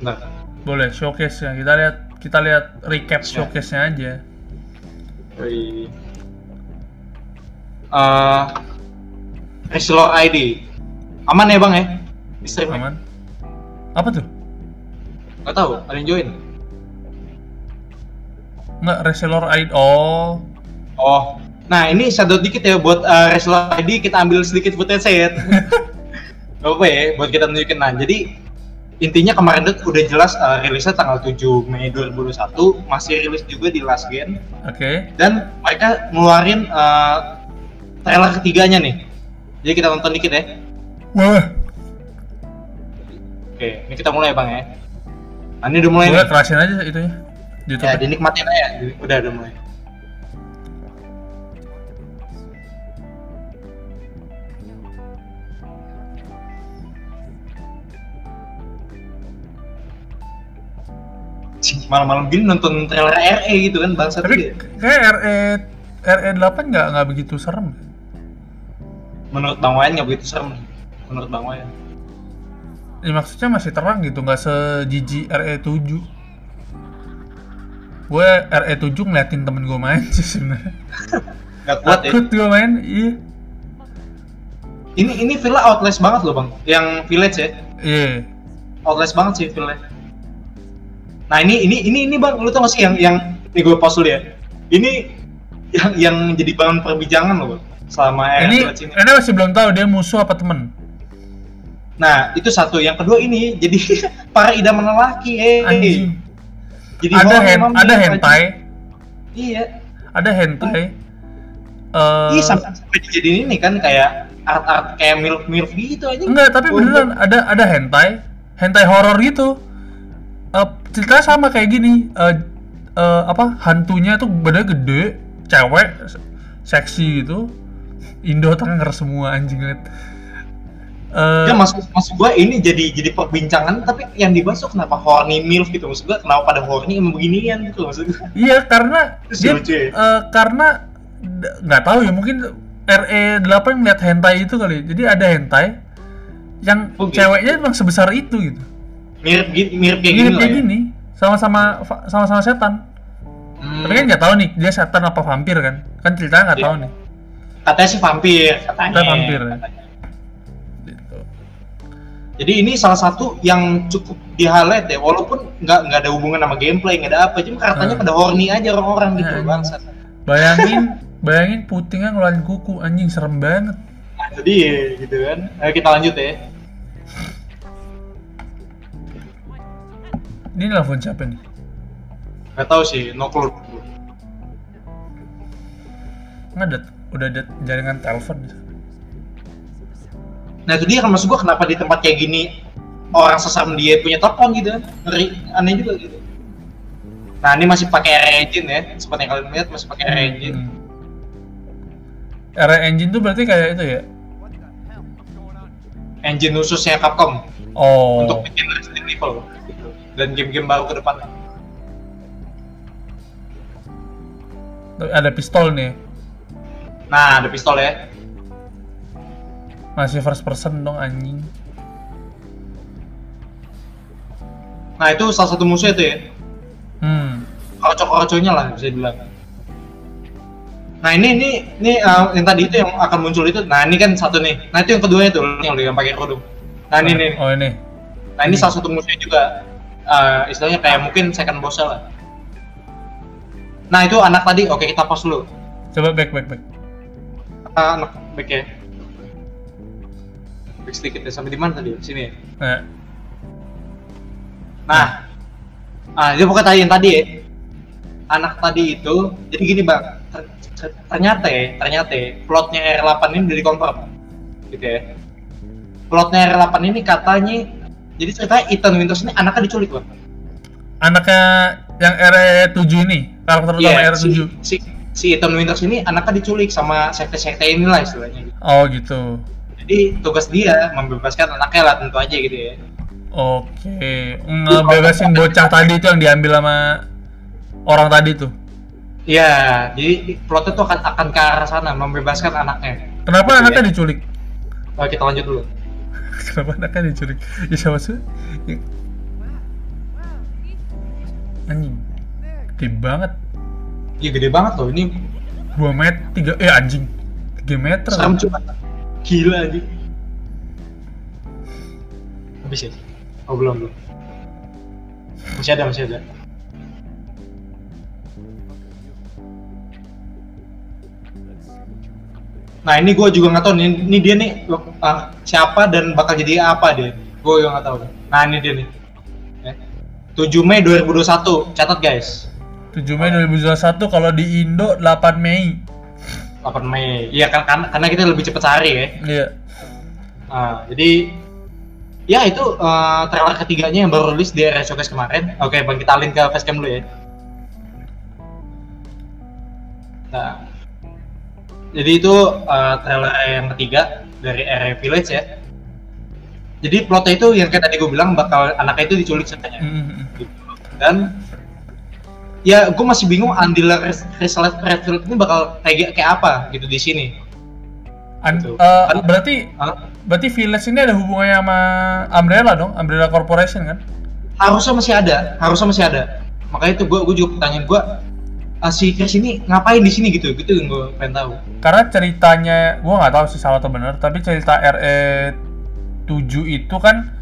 Bentar. Boleh showcase ya. Kita lihat kita lihat recap Ya. showcase-nya aja. Yoi. Eh, Resilor ID aman ya bang ya di stream Aman. Apa tuh? nggak tahu ada yang join Enggak reseller ID. Oh. oh nah ini shadow dikit ya buat eh, Resilor ID kita ambil sedikit footage ya *laughs* Gak apa ya buat kita tunjukin nah jadi intinya kemarin tuh udah jelas eh, rilisnya tanggal 7 Mei 2021 masih rilis juga di Last Gen Oke. dan mereka ngeluarin eh, trailer ketiganya nih jadi kita nonton dikit ya Wah. oke ini kita mulai bang ya nah, ini udah mulai Boleh nih kerasin aja itunya. YouTube. ya dinikmatin aja udah udah mulai Cih, malam-malam gini nonton trailer RE gitu kan bangsa Tapi kayak RE RE 8 nggak nggak begitu serem. menurut Bang Wayan nggak begitu serem menurut Bang Wayan Ya, maksudnya masih terang gitu, nggak sejiji RE 7 Gue RE 7 ngeliatin temen gue main sih sebenarnya. *laughs* nggak kuat ya gue main, iya. ini ini villa outlast banget loh bang yang village ya Iya. outlast banget sih filmnya. Nah ini ini ini ini bang, lu tau gak sih yang yang ini gue pause dulu ya. Ini yang yang jadi bahan perbincangan loh bang selama Ini ini. ini masih belum tahu dia musuh apa temen. Nah itu satu, yang kedua ini jadi *laughs* para idaman lelaki, eh. Anjing. Jadi Ada hen ada hentai, Iya. ada hentai. Eh Iya sampai sampai dijadiin ini kan kayak art-art kayak milf milf gitu aja. enggak, tapi beneran ada ada hentai, hentai horor gitu. Eh ceritanya sama kayak gini. Eh eh, apa hantunya tuh badannya gede, cewek, seksi gitu. Indo tangan semua anjing liat. Eh, Ya maksud maksud gue ini jadi jadi perbincangan tapi yang dibahas tuh kenapa horny milf gitu maksud gue kenapa pada horny emang beginian gitu maksud gue. Iya karena dia ya? eh, karena nggak tahu ya mungkin RE 8 ngeliat hentai itu kali. Jadi ada hentai yang Oh, gitu. ceweknya emang sebesar itu gitu. Mirip gi- mirip kayak gini Mirip kayak ya. gini, sama-sama fa- sama-sama setan. Hmm. Tapi kan nggak tahu nih dia setan apa vampir kan? Kan ceritanya nggak Iya. tahu nih. katanya sih vampir katanya. Katanya vampir, ya. katanya. Gitu. Jadi ini salah satu yang cukup di highlight ya, walaupun nggak nggak ada hubungan sama gameplay, nggak ada apa, cuma katanya Hmm. pada horny aja orang-orang gitu, Hmm. bangsat. Bayangin, bayangin putingnya ngeluarin kuku anjing serem banget. Nah, jadi gitu kan. Ayo kita lanjut ya. Ini telepon siapa nih? Gak tahu sih, no clue. Nggak ada, udah ada jaringan telepon. Nah itu dia kan maksud gua kenapa di tempat kayak gini orang sesam dia punya telepon gitu? Ngeri, aneh juga gitu. Nah ini masih pakai engine ya, seperti yang kalian lihat masih pakai engine. Hmm. RE engine tuh berarti kayak itu ya? Engine khususnya Capcom Oh. untuk bikin Resident Evil. Dan game-game baru ke depan. Ada pistol nih. Nah ada pistol ya. Masih first person dong anjing. Nah itu salah satu musuh itu ya. Hmm. Kocok-kocoknya lah bisa dibilang. Nah ini ini ini uh, yang tadi itu yang akan muncul itu. Nah ini kan satu nih. Nah itu yang kedua itu yang yang pakai kerudung. Nah ini nih. Oh ini. Nah ini salah satu musuhnya juga. Uh, istilahnya kayak mungkin second boss lah. Nah itu anak tadi. Oke kita pause dulu. Coba back back back. Uh, anak back ya. back sedikit ya sampai di mana tadi sini ya Nah, nah ah dia pokoknya tadi yang tadi ya anak tadi itu jadi gini bang ter- ter- ternyata ya ternyata ya, plotnya R8 ini dari confirm gitu ya plotnya R8 ini katanya jadi ceritanya Ethan Winters ini anaknya diculik bang anaknya yang RE7 ini, karakter utama Iya, RE7. si, si, si Ethan Winters ini anaknya diculik sama sekte-sekte inilah istilahnya. Oh gitu. jadi tugas dia membebaskan anaknya lah tentu aja gitu ya Oke, ngebebasin bocah tadi itu yang diambil sama orang tadi tuh. Iya, jadi plotnya tuh akan akan ke arah sana membebaskan anaknya. Kenapa Gitu anaknya ya. diculik? Oke, kita lanjut dulu. Kenapa anaknya diculik? Ya siapa sih? Ya. Anjing. Gede banget. Iya gede banget loh ini 2 meter, 3, eh anjing. 3 meter. serem cuma gila aja. Habis ya? Oh belum belum. Masih ada masih ada. Nah ini gue juga nggak tahu nih, ini dia nih ah, siapa dan bakal jadi apa dia. Gue juga nggak tahu. Nah ini dia nih. Ya. 7 Mei 2021, catat guys. 7 Mei 2021 kalau di Indo 8 Mei. 8 Mei. Iya kan karena, karena kita lebih cepat sehari ya. Iya. Nah, jadi ya itu eh, trailer ketiganya yang baru rilis di area showcase kemarin. Oke, bang kita alin ke facecam dulu ya. Nah, jadi itu eh, trailer yang ketiga dari area village ya. Jadi plotnya itu yang kayak tadi gue bilang bakal anaknya itu diculik katanya. Mm, Gitu. Dan ya gue masih bingung Andila Redfield ini bakal kayak kayak apa gitu di sini. An- Gitu. Kan- berarti Hah? berarti Village ini ada hubungannya sama Umbrella dong, Umbrella Corporation kan? harusnya masih ada harusnya masih ada makanya itu gue gue juga pertanyaan gue ah, si Chris ini ngapain di sini gitu gitu yang gue pengen tahu Karena ceritanya gua nggak tahu sih salah atau benar, tapi cerita RE 7 itu kan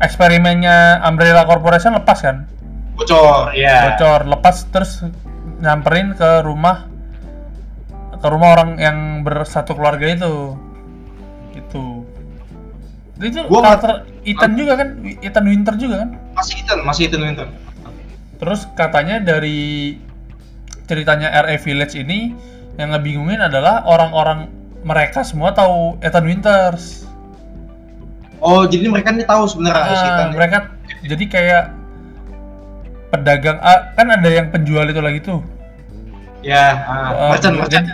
eksperimennya Umbrella Corporation lepas kan? bocor ya Bocor, lepas terus nyamperin ke rumah ke rumah orang yang bersatu keluarga itu. Gitu. Itu Gua karakter Ethan juga kan? Ethan Winter juga kan? masih Ethan masih Ethan Winter Terus katanya dari ceritanya RE Village ini yang ngebingungin adalah orang-orang mereka semua tahu Ethan Winters. oh jadi mereka ini tahu sebenarnya Ah, Ethan mereka jadi kayak pedagang ah, kan ada yang penjual itu lagi tuh. ya ah, Ah, merchant merchant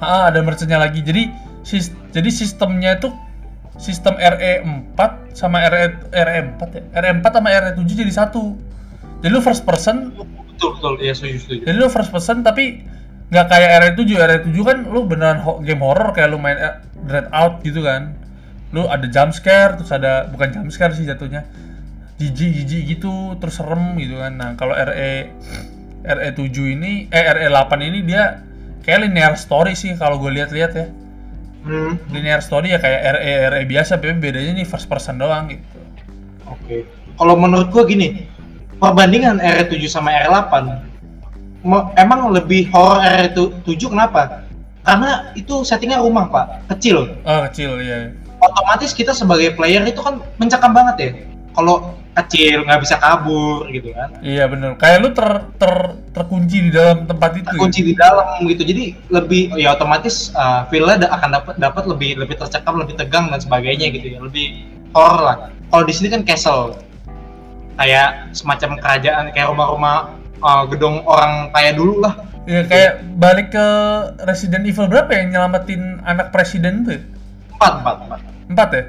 ah, ada merchantnya lagi. Jadi sis- jadi sistemnya itu sistem RE4 sama RE RE4 ya. RE4 sama RE7 jadi satu. Jadi lu first person betul betul ya setuju setuju Jadi lu first person tapi nggak kayak RE7, RE7 kan lu beneran ho- game horror kayak lu main eh, Dread Out gitu kan. Lu ada jump scare, terus ada bukan jump scare sih jatuhnya. Jijik jijik gitu, terus serem gitu kan. Nah, kalau RE RE7 ini eh RE8 ini dia kayak linear story sih kalau gue lihat-lihat ya. hmm, Linear story ya kayak RE RE biasa, tapi bedanya nih first person doang gitu. oke kalau menurut gue gini perbandingan R7 sama R8 me- emang lebih horror R7 kenapa? Karena itu settingnya rumah pak. Kecil. Oh, kecil ya. otomatis kita sebagai player itu kan mencekam banget ya. Kalau kecil nggak bisa kabur gitu kan. Iya bener. Kayak lu ter, ter terkunci di dalam tempat itu. terkunci di dalam gitu. Jadi lebih ya otomatis uh, feel-nya akan dapat dapat lebih lebih tercekam lebih tegang dan sebagainya gitu ya. Lebih horror lah. Kalau di sini kan castle kayak semacam kerajaan kayak rumah-rumah uh, gedung orang kaya dulu lah Ya kayak balik ke Resident Evil berapa yang nyelamatin anak presiden tuh? ya? empat empat empat Empat ya?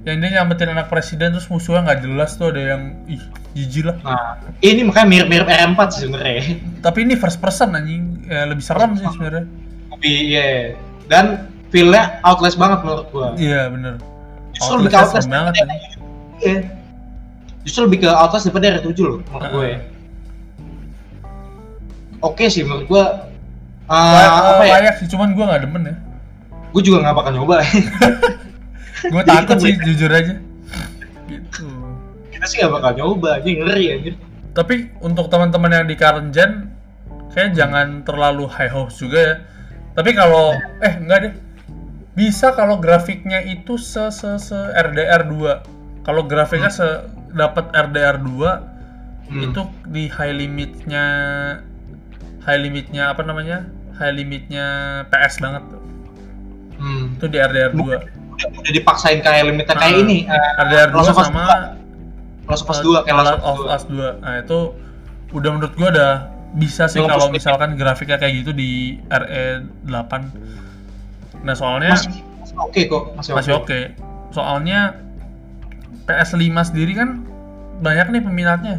Yang dia nyelamatin anak presiden terus musuhnya nggak jelas tuh ada yang ih jijik lah. nah ini makanya mirip-mirip R4 sih sebenarnya Tapi ini first person anjing ya, lebih serem sih sebenarnya. lebih iya dan feel-nya outlast banget menurut gua Iya bener. justru Outlast banget. Iya. Justru lebih ke Outlast daripada R7 loh menurut gue. Oke sih menurut gue. Uh, Layak, apa ya? layak sih, cuman gua nggak demen ya. Gue juga nggak bakal nyoba. *laughs* Gue takut sih beli- jujur aja. Gitu. Kita sih nggak bakal nyoba, aja ngeri anjir. Tapi untuk teman-teman yang di current gen, kayak jangan terlalu high hopes juga ya. Tapi kalau eh enggak deh. bisa kalau grafiknya itu se se se RDR 2 kalau grafiknya se dapat RDR 2 Hmm. itu di high limitnya high limitnya apa namanya? High limitnya PS banget tuh. Hmm. itu di RDR 2 udah, udah dipaksain kayak limiter kayak Ah, ini eh, RDR 2 Last of Us sama 2. Last of Us 2 kayak Last of Us 2 nah itu udah menurut gua udah bisa sih kalau misalkan grafiknya kayak gitu di RE 8 nah soalnya masih, masih oke kok masih, masih oke. Soalnya PS5 sendiri kan banyak nih peminatnya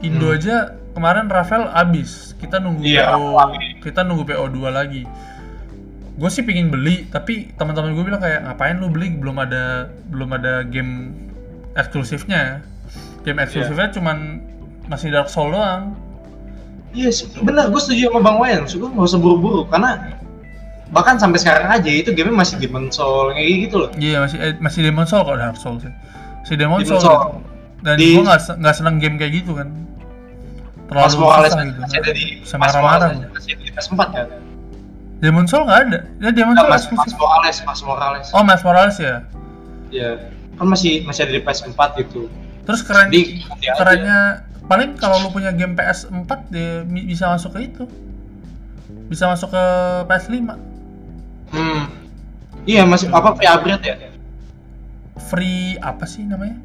Indo Hmm. aja kemarin Rafael abis kita nunggu Iya, PO abis. kita nunggu PO 2 lagi gue sih pingin beli tapi teman-teman gue bilang kayak ngapain lu beli belum ada belum ada game eksklusifnya game Iya. eksklusifnya cuman masih Dark Souls doang Iya, yes, benar. Gue setuju sama Bang Wayan. Gue nggak usah buru-buru karena bahkan sampai sekarang aja itu game masih di konsol kayak gitu loh. iya masih eh, masih Demon Soul kok Dark Souls sih masih Demon, Demon Soul, Soul. dan Di- gue nggak se- nggak seneng game kayak gitu kan terlalu Mas Morales gitu masih ada di Bisa Mas marah-marah Morales gua. masih di PS4 kan? Demon Soul nggak ada ya Demon Soul Mas, Mas Morales, Mas Morales. oh Mas Morales ya Iya. Kan masih masih ada di PS4 gitu. terus keren Jadi nanti aja. kerennya paling kalau lu punya game PS4 dia bisa masuk ke itu bisa masuk ke PS5 Hmm. Iya, masih apa free upgrade ya? Free apa sih namanya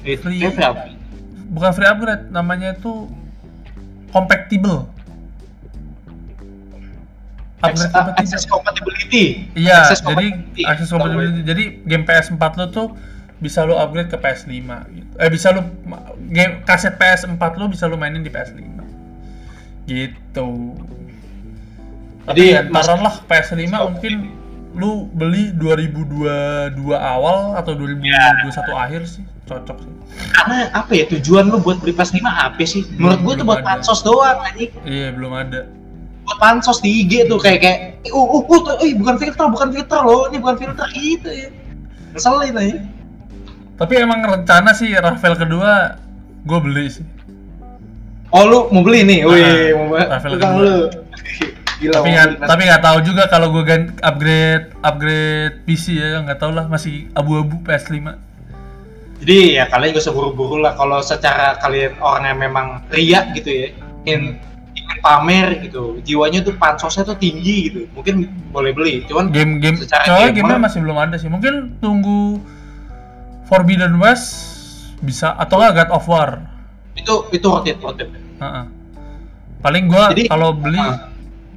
Itu Free. kayak free upgrade. bukan free upgrade namanya itu compatible upgrade Access, compatible access compatibility. iya Access jadi compatibility. access compatibility jadi game PS4 lu tuh bisa lu upgrade ke PS5 gitu eh bisa lu game kaset PS4 lu bisa lu mainin di PS5 gitu Jadi, tapi ya, mas- ntaran lah PS5 Mas- mungkin lu beli 2022 awal atau 2021 Ya. akhir sih cocok sih Karena apa ya tujuan lu buat beli PS5 apa sih? Menurut gue tuh buat ada. pansos doang anjing. iya belum ada buat pansos di IG tuh kayak kayak uh uh uh tuh, eh, bukan filter bukan filter loh ini bukan filter gitu ya ngeselin aja tapi emang rencana sih Rafael kedua gue beli sih oh lu mau beli nih wih Ah, mau beli Rafael kedua. lu gila tapi nggak tapi nggak tahu juga kalau gue ganti upgrade upgrade PC ya nggak tahu lah masih abu-abu PS5 jadi ya kalian gak usah buru-buru lah kalau secara kalian orang yang memang ria gitu ya ingin ingin pamer gitu jiwanya tuh pansosnya tuh tinggi gitu mungkin boleh beli cuman game-game Secara soalnya gamer- gamenya masih belum ada sih mungkin tunggu Forbidden West bisa atau nggak God of War? Itu itu worth it worth it. Heeh. paling gua kalau beli Ah.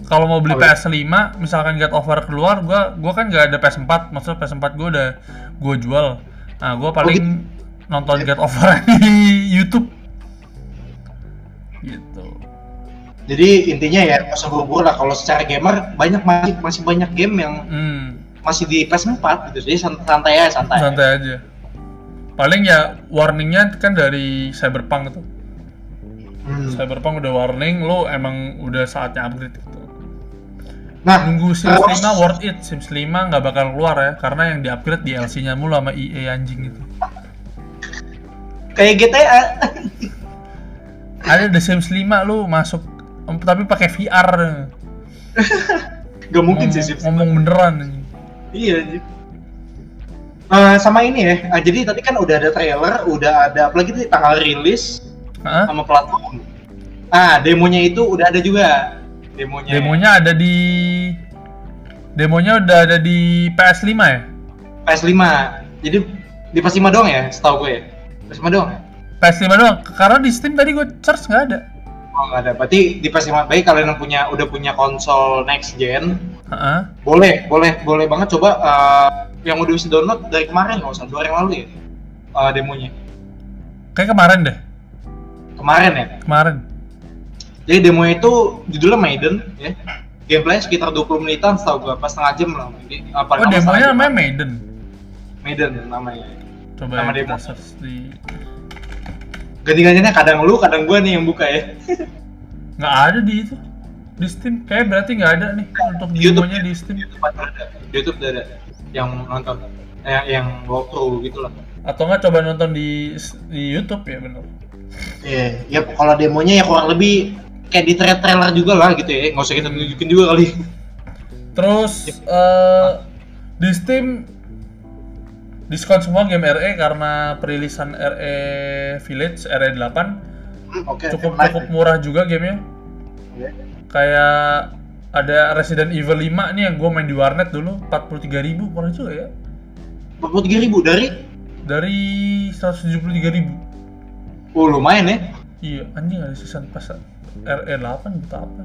Kalau mau beli Apa ya? PS5 misalkan God of War keluar gua gua kan nggak ada PS4 maksudnya PS4 gua udah gua jual. Nah gua paling nonton God of War di YouTube. Gitu. Jadi intinya ya usah buru-buru lah. Kalau secara gamer banyak masih masih banyak game yang hmm, masih di PS4 gitu. Jadi sant- santai aja santai santai aja. Paling ya warningnya kan dari Cyberpunk tuh. Hmm. Cyberpunk udah warning lo emang udah saatnya upgrade gitu nah nunggu Sims terus- 5 worth it. Sims 5 nggak bakal keluar ya karena yang di upgrade DLC nya mulu sama EA anjing itu. Kayak GTA ada The Sims 5 lu masuk tapi pakai VR gak mungkin ngomong, sih Sims. ngomong beneran iya anjing. Eh, sama ini ya. Eh, jadi tadi kan udah ada trailer udah ada apalagi tadi tanggal rilis Hah? sama platform. Ah demonya itu udah ada juga demonya demonya ada di demonya udah ada di PS5 ya? PS5 jadi di PS5 doang ya setahu gue ya? PS5 doang ya? PS5 doang. Karena di Steam tadi gue search nggak ada. Oh nggak ada, berarti di PS5 baik kalian yang punya udah punya konsol next gen, Heeh. boleh, boleh, boleh banget. Coba eh, yang udah bisa download dari kemarin nggak usah dua hari yang lalu ya eh, demonya. Kayak kemarin deh. Kemarin ya. kemarin Jadi demonya itu judulnya Maiden ya, gameplay sekitar 20 menitan setahu gua, pas setengah jam lah. Jadi, eh, paling oh demonya jam. namanya Maiden Maiden namanya. coba Nama ya, kita demo. search di Ganti-gantinya kadang lu, kadang gua nih yang buka ya. *laughs* nggak ada di itu di Steam kayak berarti nggak ada nih untuk Di demonya ya? di Steam YouTube ada, di YouTube ada yang nonton, eh, yang walkthrough gitu lah. atau nggak coba nonton di di YouTube ya bener Iya, ya kalau demonya ya kurang lebih kayak di trailer trailer juga lah gitu ya. Nggak usah kita nunjukin juga kali. Terus uh, eh, di ah. Steam diskon semua game RE karena perilisan RE Village RE 8 okay, cukup okay, cukup murah juga gamenya. Okay. kayak ada Resident Evil 5 nih yang gue main di warnet dulu 43 ribu murah juga ya. 43 ribu dari? Dari 173 ribu. Oh lumayan ya. Iya anjing ada season pass RE8 juta apa?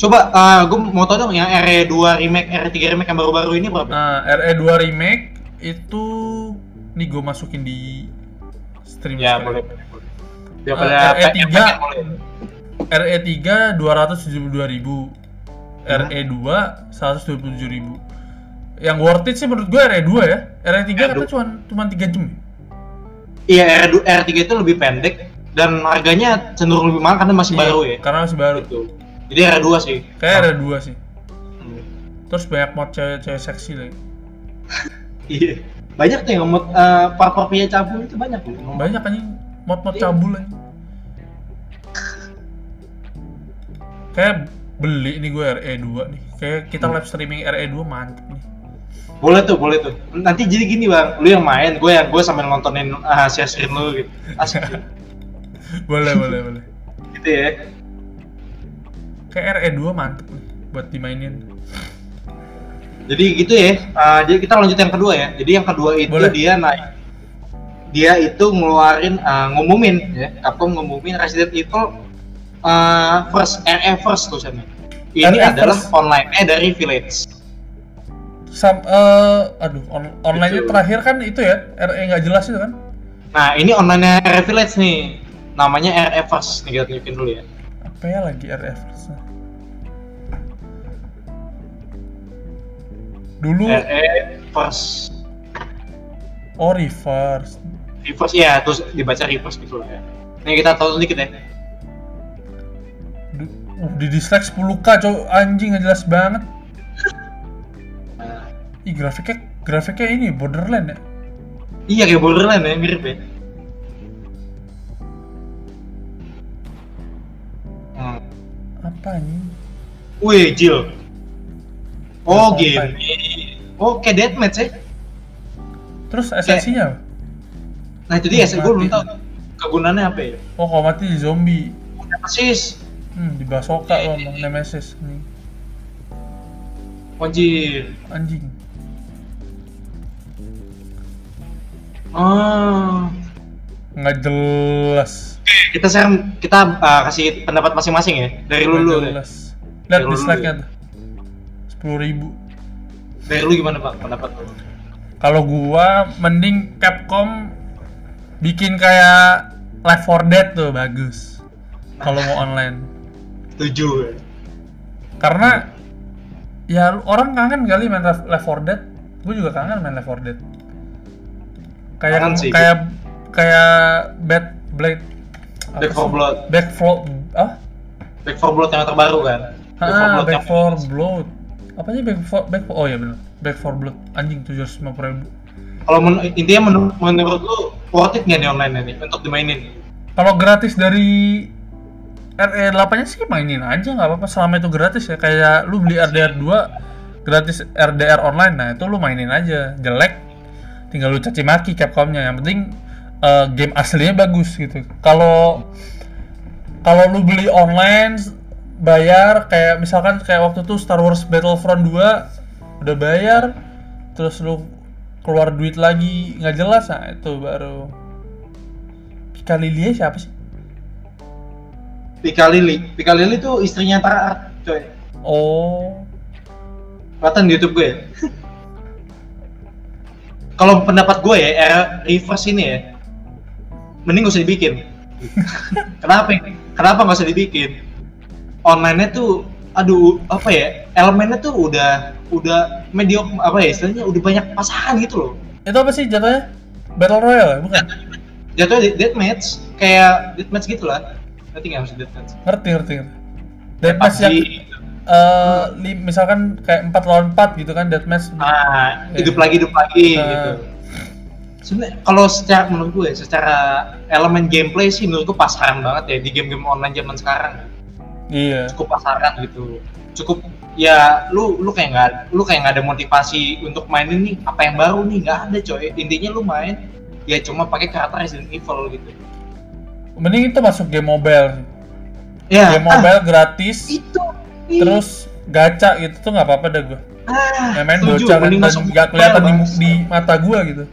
Coba, uh, gue mau tau dong yang RE2 remake, RE3 remake yang baru-baru ini berapa? Nah, RE2 remake itu nih gue masukin di stream ya, sekarang. boleh. Ya, uh, RE3 RE3 272 ribu hmm. RE2 127 ribu yang worth it sih menurut gue RE2 ya RE3 kan cuma cuma 3 jam Iya, RE3 itu lebih pendek, dan harganya cenderung lebih mahal karena masih Iya, baru ya. Karena masih baru. Gitu. Jadi RE2 sih. Kayak RE 2 sih. Hmm. Terus banyak mod cewek-cewek seksi lagi. *laughs* Iya. Banyak tuh yang mod uh, par pria cabul itu banyak loh. Banyak anjing mod-mod Iya. cabul anjing. Kayak beli nih gue RE 2 nih. Kayak kita Hmm. live streaming RE 2 mantep nih. Boleh tuh, boleh tuh. Nanti jadi gini bang, lu yang main, gue yang gue sambil nontonin uh, hasil stream lu gitu. Asik. *laughs* *laughs* boleh, boleh, boleh. gitu ya. Kayak RE 2 mantep nih buat dimainin. Jadi gitu ya. Uh, jadi kita lanjut yang kedua ya. Jadi yang kedua itu Boleh. dia naik. Dia itu ngeluarin uh, ngumumin ya. Capcom ngumumin Resident Evil uh, first RE first tulisannya. Ini RE adalah first. online-nya dari Village. Sam, eh, aduh, on, online-nya terakhir kan itu ya, RE nggak jelas itu kan? Nah, ini online-nya RE Village nih. Namanya RE first. Nih kita tunjukin dulu ya. Apa ya lagi RE first? Dulu, RE first. oh reverse. Reverse ya, terus dibaca reverse gitu lah ya. Nih kita tahu dikit ya. Uh, di dislike 10k cowok anjing nggak jelas banget. Nah, Ih grafiknya grafiknya ini Borderland ya. iya kayak Borderland ya, mirip ya. Wih, Jill. Oh, game. Oh, kayak deathmatch ya? Terus esensinya? Nah itu dia, Hmm, gue belum tahu kegunaannya apa ya. Oh kalau mati di zombie. Udah persis. Hmm, di basoka lo sama Nemesis nih. Anjir. Anjing. Oh. Nggak jelas. Kita sekarang kita uh, kasih pendapat masing-masing ya dari Nggak dulu. deh. Lihat dislike-nya tuh. Sepuluh ribu. Dari lu gimana pak pendapat lu? Kalau gua mending Capcom bikin kayak Left 4 Dead tuh bagus. Kalau mau *laughs* online. Setuju. ya. Karena ya orang kangen kali main Left Left 4 Dead. Gue juga kangen main Left 4 Dead. Kayak kayak kayak Bad Blade Back for? Blood. Back for ah? Back for Blood yang terbaru kan? Ah, Blood Back for Blood. Apa sih Back for Back for Oh ya benar. Back for Blood anjing 750 ribu. Kalau men- intinya menur- menurut lu worth it nggak nih online ini untuk dimainin? Kalau gratis dari RE 8 nya sih mainin aja nggak apa-apa selama itu gratis ya kayak lu beli RDR 2 gratis RDR online nah itu lu mainin aja jelek tinggal lu caci maki Capcomnya yang penting eh, game aslinya bagus gitu kalau kalau lu beli online bayar kayak misalkan kayak waktu itu Star Wars Battlefront 2 udah bayar terus lu keluar duit lagi nggak jelas nah itu baru Pika Lilia siapa sih? Pika Lili. Pika Lili tuh istrinya Tara Art, coy. Oh, Kelihatan di YouTube gue ya. Kalau pendapat gue ya, era reverse ini ya, mending gak usah dibikin. *laughs* Kenapa? Kenapa nggak usah dibikin? Online-nya tuh, aduh, apa ya? Elemennya tuh udah, udah mediok, apa ya? Istilahnya udah banyak pasangan gitu loh. itu apa sih jatuhnya? Battle Royale bukan? Jatuhnya di- deathmatch, kayak deathmatch gitu lah. Nanti nggak harus deathmatch. Ngerti ngerti. ngerti. Kayak Deathmatch yang eh, li- misalkan kayak 4 lawan 4 gitu kan deathmatch. Ah, Iya. hidup lagi, hidup lagi Ah. gitu. Sebenarnya kalau secara menurut gue, secara elemen gameplay sih menurut gue pasaran banget ya di game-game online zaman sekarang. Iya. Cukup pasaran gitu. Cukup ya lu lu kayak nggak lu kayak nggak ada motivasi untuk main ini apa yang baru nih? Nggak ada coy. Intinya lu main ya cuma pakai karakter Resident Evil gitu. Mending itu masuk game mobile. ya. Game mobile gratis, ah, itu Ih, terus gacha gitu tuh nggak apa-apa dah gue. ah, Yang main bocah kan nggak kelihatan di, di mata gue gitu.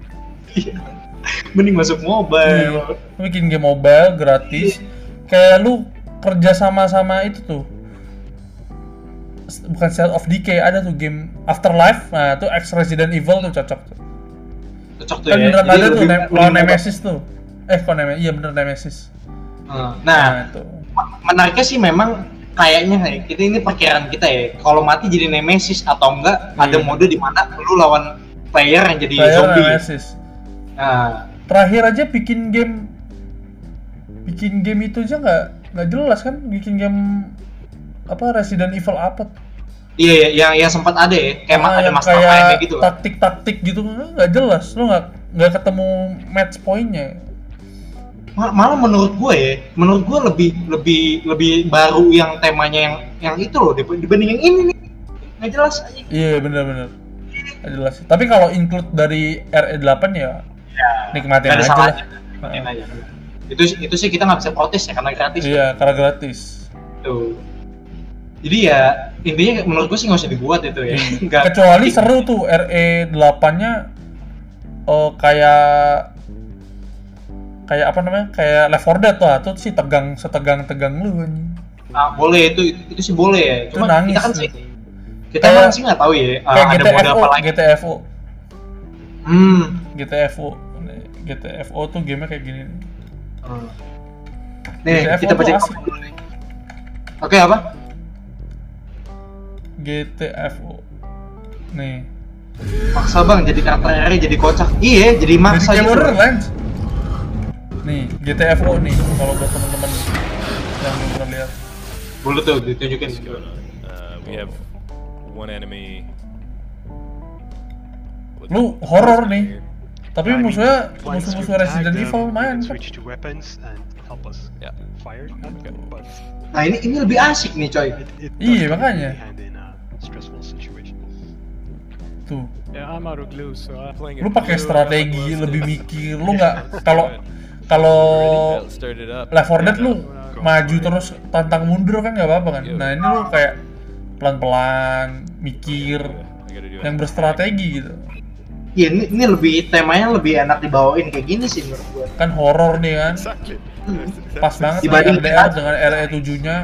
*laughs* mending masuk mobile. Lu bikin game mobile gratis, kayak lu kerja sama sama itu tuh. Bukan State of Decay, ada tuh game Afterlife, nah itu X Resident Evil tuh cocok tuh. cocok tuh Kan ya beneran ada tuh, ne- lawan. Nemesis tuh. Eh, kok Nemesis? Iya bener Nemesis. Ah, nah Nah, itu. menariknya sih memang kayaknya kayak kita ini perkiraan kita ya kalau mati jadi nemesis atau enggak ada Iya. mode di mana lu lawan player yang jadi Player zombie Nemesis. nah Terakhir aja bikin game bikin game itu aja nggak nggak jelas kan bikin game apa Resident Evil apa? Iya ya, yang yang sempat ada ya kayak ma- Ah, ada kayak gitu. taktik-taktik gitu nggak jelas. Lu nggak nggak ketemu match pointnya. Ma- malah menurut gue ya menurut gue lebih lebih lebih baru yang temanya yang yang itu loh dib- dibanding yang ini nih. Nggak jelas. Aja iya bener-bener nggak jelas. Tapi kalau include dari RE8 ya nikmatin nggak ada aja lah. Nikmatin aja. Itu itu sih kita nggak bisa protes ya karena gratis iya karena gratis Tuh. Jadi ya intinya menurut gue sih nggak usah dibuat itu ya. *laughs* Nggak. kecuali seru tuh RE8 nya oh kayak kayak apa namanya kayak Left 4 Dead tuh ah, tuh sih tegang setegang tegang lu. Nah, boleh itu itu sih boleh ya. Itu Cuma nangis kita kan sih kita Kayak- kan sih nggak tahu ya uh, kayak ada mode GTFO apa lagi. GTFO Hmm. GTFO GTFO tuh gamenya kayak gini. Hmm. Nih GTFO kita baca asik. dulu nih. Oke apa? GTFO nih Maksa bang jadi karakternya jadi kocak. Iya jadi jadi maksa kayak gitu. Nih GTFO nih kalau buat temen-temen yang belum lihat Boleh tuh ditunjukin. Uh, we have one enemy. lu horror nih. Tapi mean, musuhnya musuh-musuh Resident Evil main can kan switch to weapons and help us Yeah. fire at them, but Nah ini ini lebih asik nih coy. Iya, makanya. tuh. Playing lu pakai strategi lebih mikir lu nggak *laughs* kalau kalau. Left 4 Dead lu maju terus tantang mundur kan nggak apa-apa kan Iya. nah ini lu kayak pelan-pelan mikir I gotta do it. yang berstrategi gitu Iya ini, ini lebih temanya lebih enak dibawain kayak gini sih menurut gue. kan horor nih kan? Exactly. pas banget Dibanding RDR kita- dengan RE7 nya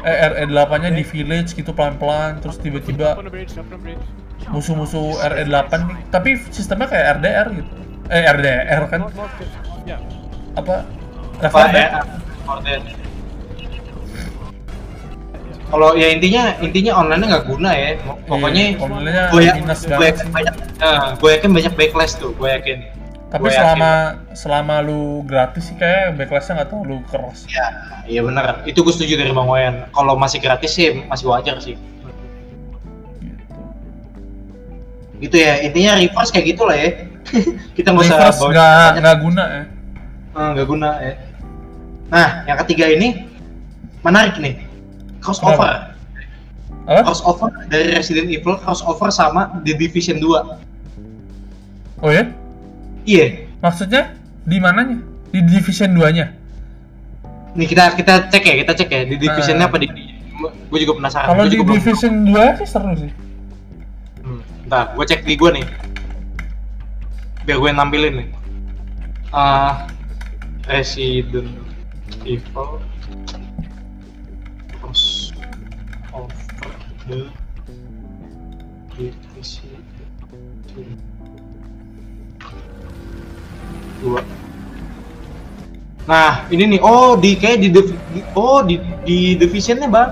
eh RE8 nya di village gitu pelan-pelan terus tiba-tiba musuh-musuh RE8 nih tapi sistemnya kayak RDR gitu. Eh RDR kan? Apa? Left Kalau ya intinya intinya online nggak guna ya. Pokoknya Iya, online-nya gue ya, minus gue banget yakin banyak, eh, gue yakin banyak backlash tuh, gue yakin. tapi Gue selama selama lu gratis sih kayak backlashnya nggak terlalu keras Ya, iya benar. Itu gue setuju dari Bang Wayan. Kalau masih gratis sih masih wajar sih. gitu. Gitu ya. Intinya reverse kayak gitulah ya. *laughs* Kita nggak usah nggak nggak guna ya Eh, nggak guna ya. Nah, yang ketiga ini menarik nih. Crossover. apa Crossover dari Resident Evil crossover sama The Division 2. oh ya Iya. maksudnya di mananya di division 2 nya Nih kita kita cek ya, kita cek ya di divisionnya Ah. apa di Gue juga penasaran. kalau di juga belum- division 2 sih seru sih Hmm, Bentar, gue cek di gue nih. Biar gue nampilin nih. Ah, Resident Evil dua. Nah, ini nih. Oh, di kayak di, di- oh di di divisionnya, Bang.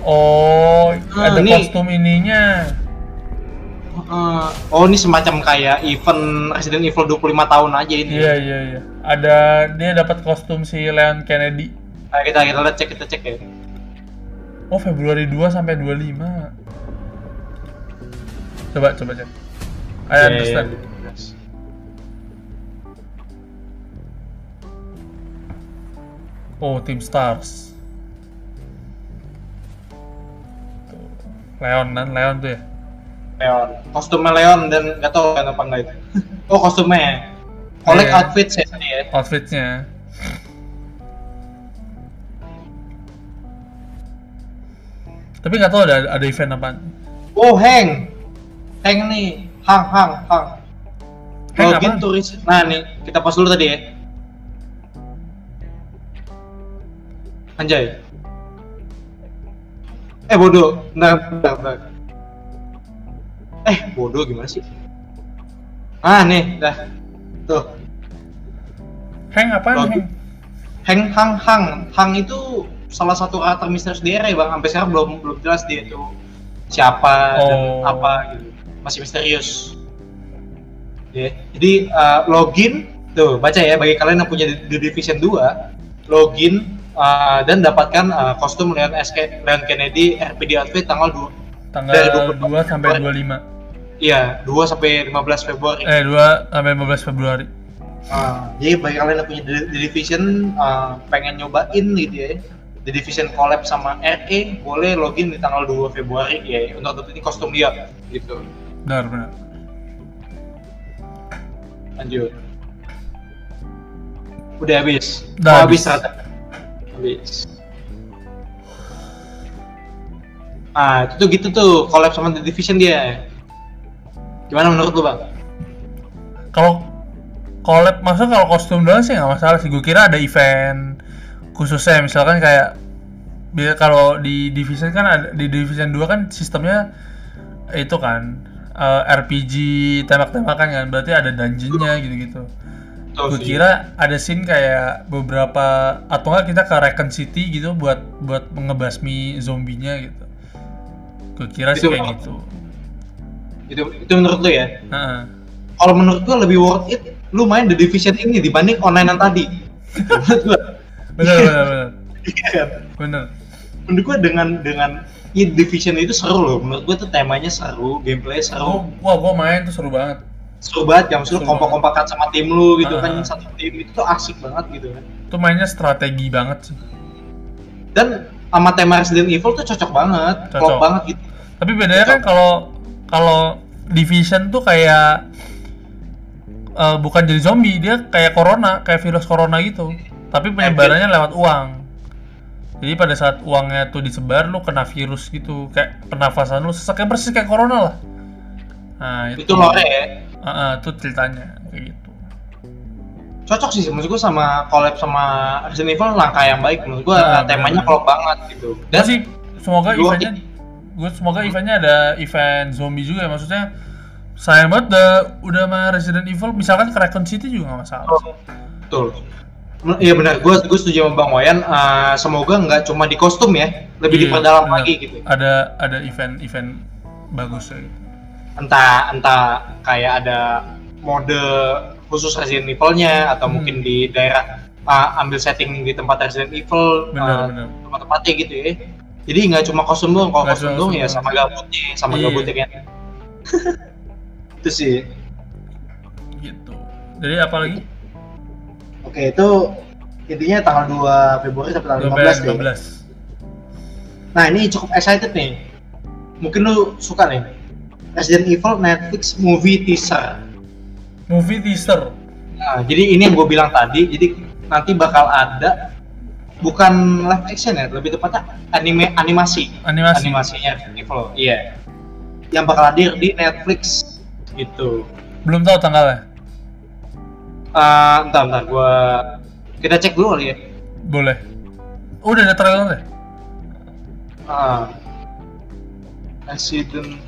oh Ah, ada ini- kostum ininya Eh, oh, ini semacam kayak event Resident Evil 25 tahun aja ini. iya iya iya ada dia dapat kostum si Leon Kennedy Nah, kita kita lihat cek kita cek ya. Oh Februari 2 sampai 25 coba coba cek I Iya, understand iya, iya. oh Team Stars Tuh. Leon kan, Leon tuh ya. Leon. Kostumnya Leon dan nggak tahu kan apa enggak itu. *laughs* oh kostumnya ya. Collect Iya. outfit ya tadi ya. Outfitnya. Tapi nggak tahu ada ada event apa. Oh Heng. Heng nih. Hang Hang Hang. Heng Login apaan? turis. Nah nih kita pause dulu tadi ya. Anjay. Eh bodoh. Bentar, bentar, bentar. Eh bodoh gimana sih? Ah nih, dah. Tuh. Heng apaan Login. Heng? Heng Hang Hang Hang itu salah satu karakter misterius di RE bang sampai sekarang belum belum jelas dia itu siapa dan Oh. apa gitu masih misterius ya jadi uh, login tuh baca ya bagi kalian yang punya The Division 2 login uh, dan dapatkan uh, kostum Leon SK Leon Kennedy RPD outfit tanggal 2 Tanggal Dari 2 sampai 25. iya 2 sampai 15 Februari Eh 2 sampai 15 Februari. Ah, jadi bagi kalian yang punya The Division uh, pengen nyobain gitu ya The Division collab sama RE boleh login di tanggal 2 Februari ya untuk dapetin kostum dia gitu Benar benar. lanjut udah habis Udah oh, habis. habis habis ah itu tuh gitu tuh collab sama The Division dia gimana menurut lu bang? Kalau collab masa kalau kostum doang sih nggak masalah sih. Gue kira ada event khususnya misalkan kayak biar kalau di division kan ada di division 2 kan sistemnya itu kan eh, RPG tembak-tembakan kan berarti ada dungeonnya gitu-gitu. Tuh Gue sih. kira ada scene kayak beberapa atau enggak kita ke Recon City gitu buat buat ngebasmi zombinya gitu. Gue kira sih Itu kayak menurut- gitu. itu itu menurut lu ya Heeh. kalau menurut gua lebih worth it lu main The Division ini dibanding online tadi menurut *laughs* gua Bener bener bener. Iya kan? Bener. menurut gua dengan dengan ya, Division itu seru loh menurut gua tuh temanya seru gameplay seru wah gua main tuh seru banget. seru banget yang lu Seru kompak-kompakan sama tim lu gitu Ah. kan satu tim itu tuh asik banget gitu kan Itu mainnya strategi banget sih. dan sama tema Resident Evil tuh cocok banget Cocok. klop banget gitu Tapi bedanya kan kalau kalau Division tuh kayak eh, bukan jadi zombie, dia kayak corona, kayak virus corona gitu. Tapi penyebarannya lewat uang. Jadi pada saat uangnya tuh disebar, lu kena virus gitu, kayak pernafasan lu sesak kayak persis kayak corona lah. Nah itu. itu lore ya Ah, ah, itu ceritanya kayak gitu. cocok sih menurut gua sama collab sama Resident Evil langkah yang baik menurut gua Ah, temanya klop banget gitu Gue dan sih semoga eventnya, gue semoga eventnya ada event zombie juga ya. Maksudnya sayang banget udah udah sama Resident Evil, misalkan ke Recon City juga nggak masalah. Oh, betul Iya benar, gue gue setuju sama Bang Wayan. eh, semoga nggak cuma di kostum ya, lebih Iya, diperdalam lagi gitu. Ada ada event-event bagus ya. Entah entah kayak ada mode khusus Resident Evil-nya atau Hmm. mungkin di daerah ah, ambil setting di tempat Resident Evil, benar. tempat-tempatnya gitu ya. Jadi nggak cuma kostum doang, kalau kostum doang kostum ya sama gabutnya, sama Iya. gabutnya kan. *laughs* Itu sih. Gitu. Jadi apa lagi? Oke, itu intinya tanggal 2 Februari sampai tanggal 15 15 deh. 15. Nah ini cukup excited nih. Mungkin lu suka nih. Resident Evil Netflix movie teaser. Movie teaser. Nah, jadi ini yang gue bilang tadi. Jadi nanti bakal ada bukan live action ya, lebih tepatnya anime animasi. Animasi. Animasinya Resident Evil. Iya. Yang bakal hadir di Netflix gitu. Belum tahu tanggalnya. Eh, entar entar gue kita cek dulu kali ya. Boleh. Oh, udah ada trailer Ah. Resident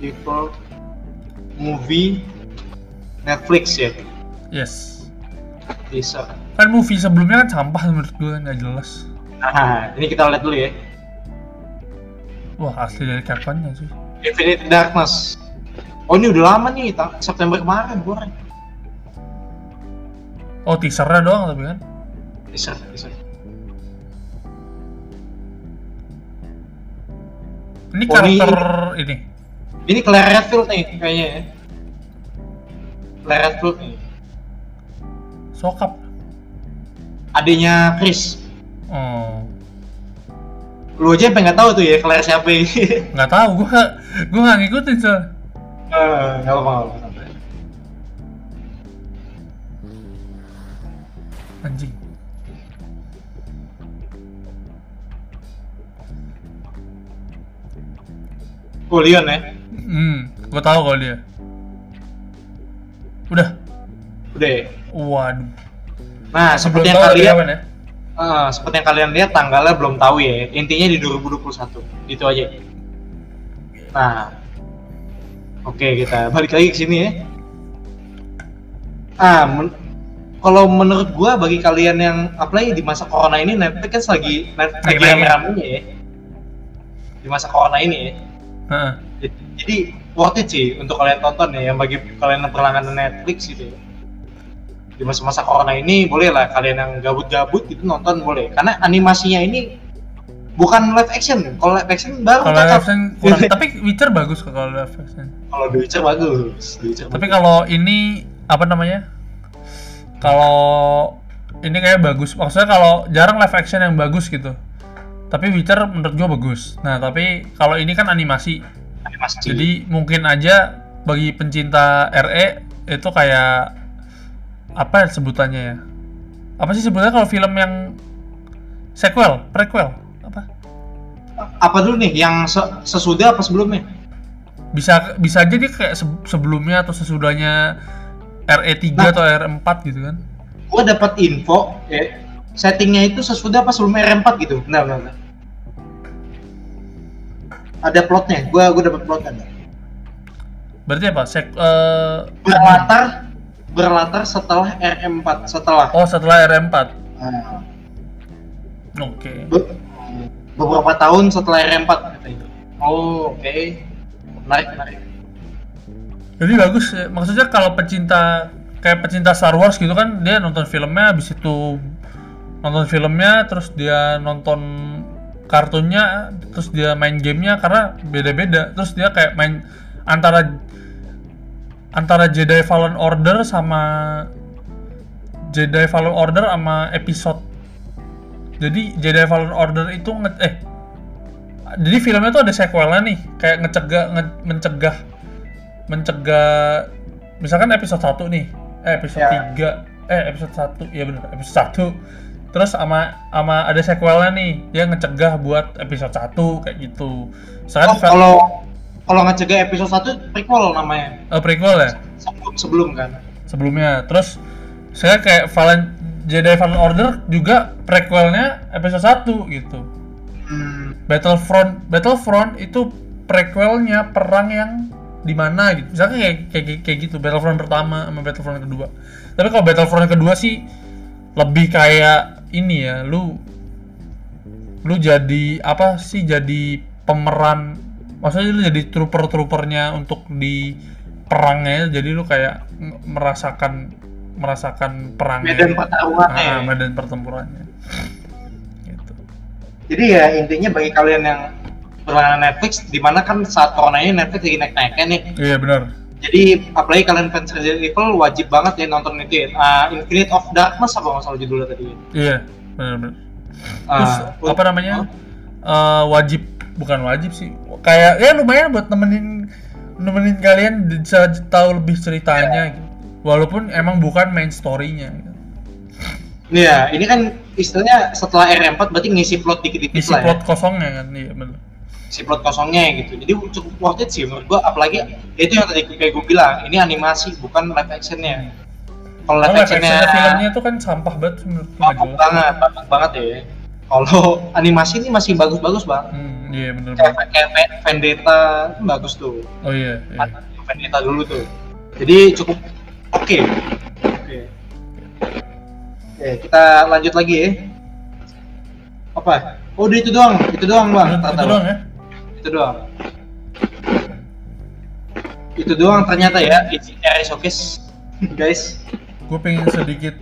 Evil movie Netflix ya Yes. bisa. Kan movie sebelumnya kan sampah menurut gue nggak jelas. Nah, ini kita lihat dulu ya. Wah, asli dari Capcom sih. Infinite Darkness. Oh ini udah lama nih, September kemarin gue Oh, teasernya doang tapi kan. Bisa, bisa. Ini Oh, ini- karakter ini. Ini Claire Redfield nih kayaknya ya. Claire Redfield nih. Sokap. Adanya Chris. Oh. Lu aja nggak tahu tuh ya Claire siapa ini. nggak tahu gue nggak gue nggak ngikutin soal Eh, Nggak apa-apa. nggak apa-apa. anjing Oh Leon ya. hmm gue tahu kalau dia udah Udah. ya? waduh Nah, seperti yang kalian ya eh, seperti yang kalian lihat tanggalnya belum tahu ya. Intinya di 2021. Gitu aja. Nah. Oke, kita balik lagi ke sini ya. Ah, men- kalau menurut gua bagi kalian yang apalagi di masa corona ini Netflix kan lagi Netflix lagi rame-ramenya ya. Di masa corona ini ya. Jadi worth it sih untuk kalian tonton ya yang bagi kalian yang berlangganan Netflix gitu ya. Di masa-masa corona ini boleh lah kalian yang gabut-gabut itu nonton boleh karena animasinya ini bukan live action. Kalau live action baru kalau live action kurang. Tapi Witcher bagus kok kalau live action. Kalau The Witcher bagus. The Witcher tapi kalau ini apa namanya? Kalau ini kayak bagus. Maksudnya kalau jarang live action yang bagus gitu. Tapi Witcher menurut gua bagus. Nah tapi kalau ini kan animasi. Animasi. jadi mungkin aja bagi pencinta RE itu kayak apa ya sebutannya ya? Apa sih sebutannya kalau film yang sequel prequel apa dulu nih yang se- sesudah apa sebelumnya? bisa bisa aja dia kayak se- sebelumnya atau sesudahnya RE3 Nah. atau R4 gitu kan Gua dapat info ya settingnya itu sesudah apa sebelum R4 gitu. Benar, benar. Ada plotnya. Gua gua dapat plotnya. berarti apa Sek eh, berlatar berlatar setelah RM4 setelah oh setelah R4 Nah, oke be- beberapa tahun setelah RM4 katanya. oh oke menarik menarik Jadi bagus ya. Maksudnya kalau pecinta kayak pecinta Star Wars gitu kan dia nonton filmnya habis itu nonton filmnya terus dia nonton kartunnya terus dia main gamenya karena beda-beda terus dia kayak main antara antara Jedi Fallen Order sama Jedi Fallen Order sama episode jadi Jedi Fallen Order itu nge- eh jadi filmnya tuh ada sequelnya nih kayak ngecegah nge- mencegah mencegah misalkan episode 1 nih eh episode Ya. 3 eh episode 1 ya bener episode 1 terus sama sama ada sequelnya nih dia ngecegah buat episode 1 kayak gitu. Misalkan oh, kalau kalau ngecegah episode 1 prequel namanya. Eh, prequel ya? Sebelum sebelum kan? Sebelumnya. Terus saya kayak Fallen Jedi Fallen Order juga prequelnya episode 1 gitu. Hmm, Battlefront Battlefront itu prequelnya perang yang di mana gitu. Misalnya kayak, kayak kayak gitu Battlefront pertama sama Battlefront kedua. Tapi kalau Battlefront kedua sih lebih kayak ini ya lu lu jadi apa sih jadi pemeran maksudnya lu jadi trooper-troopernya untuk di perangnya jadi lu kayak merasakan merasakan perangnya medan pertarungannya ah, ya. medan pertempurannya gitu jadi ya intinya bagi kalian yang berlangganan Netflix di mana kan saat corona ini Netflix lagi naik-naiknya nih iya benar jadi apalagi kalian fans Resident Evil wajib banget ya nonton itu ya Ah, Infinite of Darkness apa nggak salah judulnya tadi ya? Iya, benar-benar. Terus Ah, apa namanya? Eh, wajib bukan wajib sih. Kayak ya lumayan buat nemenin nemenin kalian bisa tahu lebih ceritanya gitu. Walaupun emang bukan main story-nya gitu. Iya, ini kan istilahnya setelah R4 berarti ngisi plot dikit-dikit Isi lah ya. plot kosongnya kan, iya benar. Si plot kosongnya gitu. Jadi cukup worth it sih menurut gua apalagi ya itu yang tadi kayak gue bilang, ini animasi bukan live actionnya. Kalau live Kalau actionnya actionnya filmnya tuh kan sampah banget menurut nggak bagus banget, bagus banget ya. Kalau animasi ini masih bagus-bagus bang. Hmm, iya benar Kayak, banget. kayak Vendetta bagus tuh. Oh iya, iya. Vendetta dulu tuh. Jadi cukup oke. Oke. Oke, kita lanjut lagi ya. Apa? Oh, udah itu doang. Itu doang, Bang. Itu, Tata, itu doang ya. Itu doang. Itu doang ternyata ya area showcase, guys. Gue pengen sedikit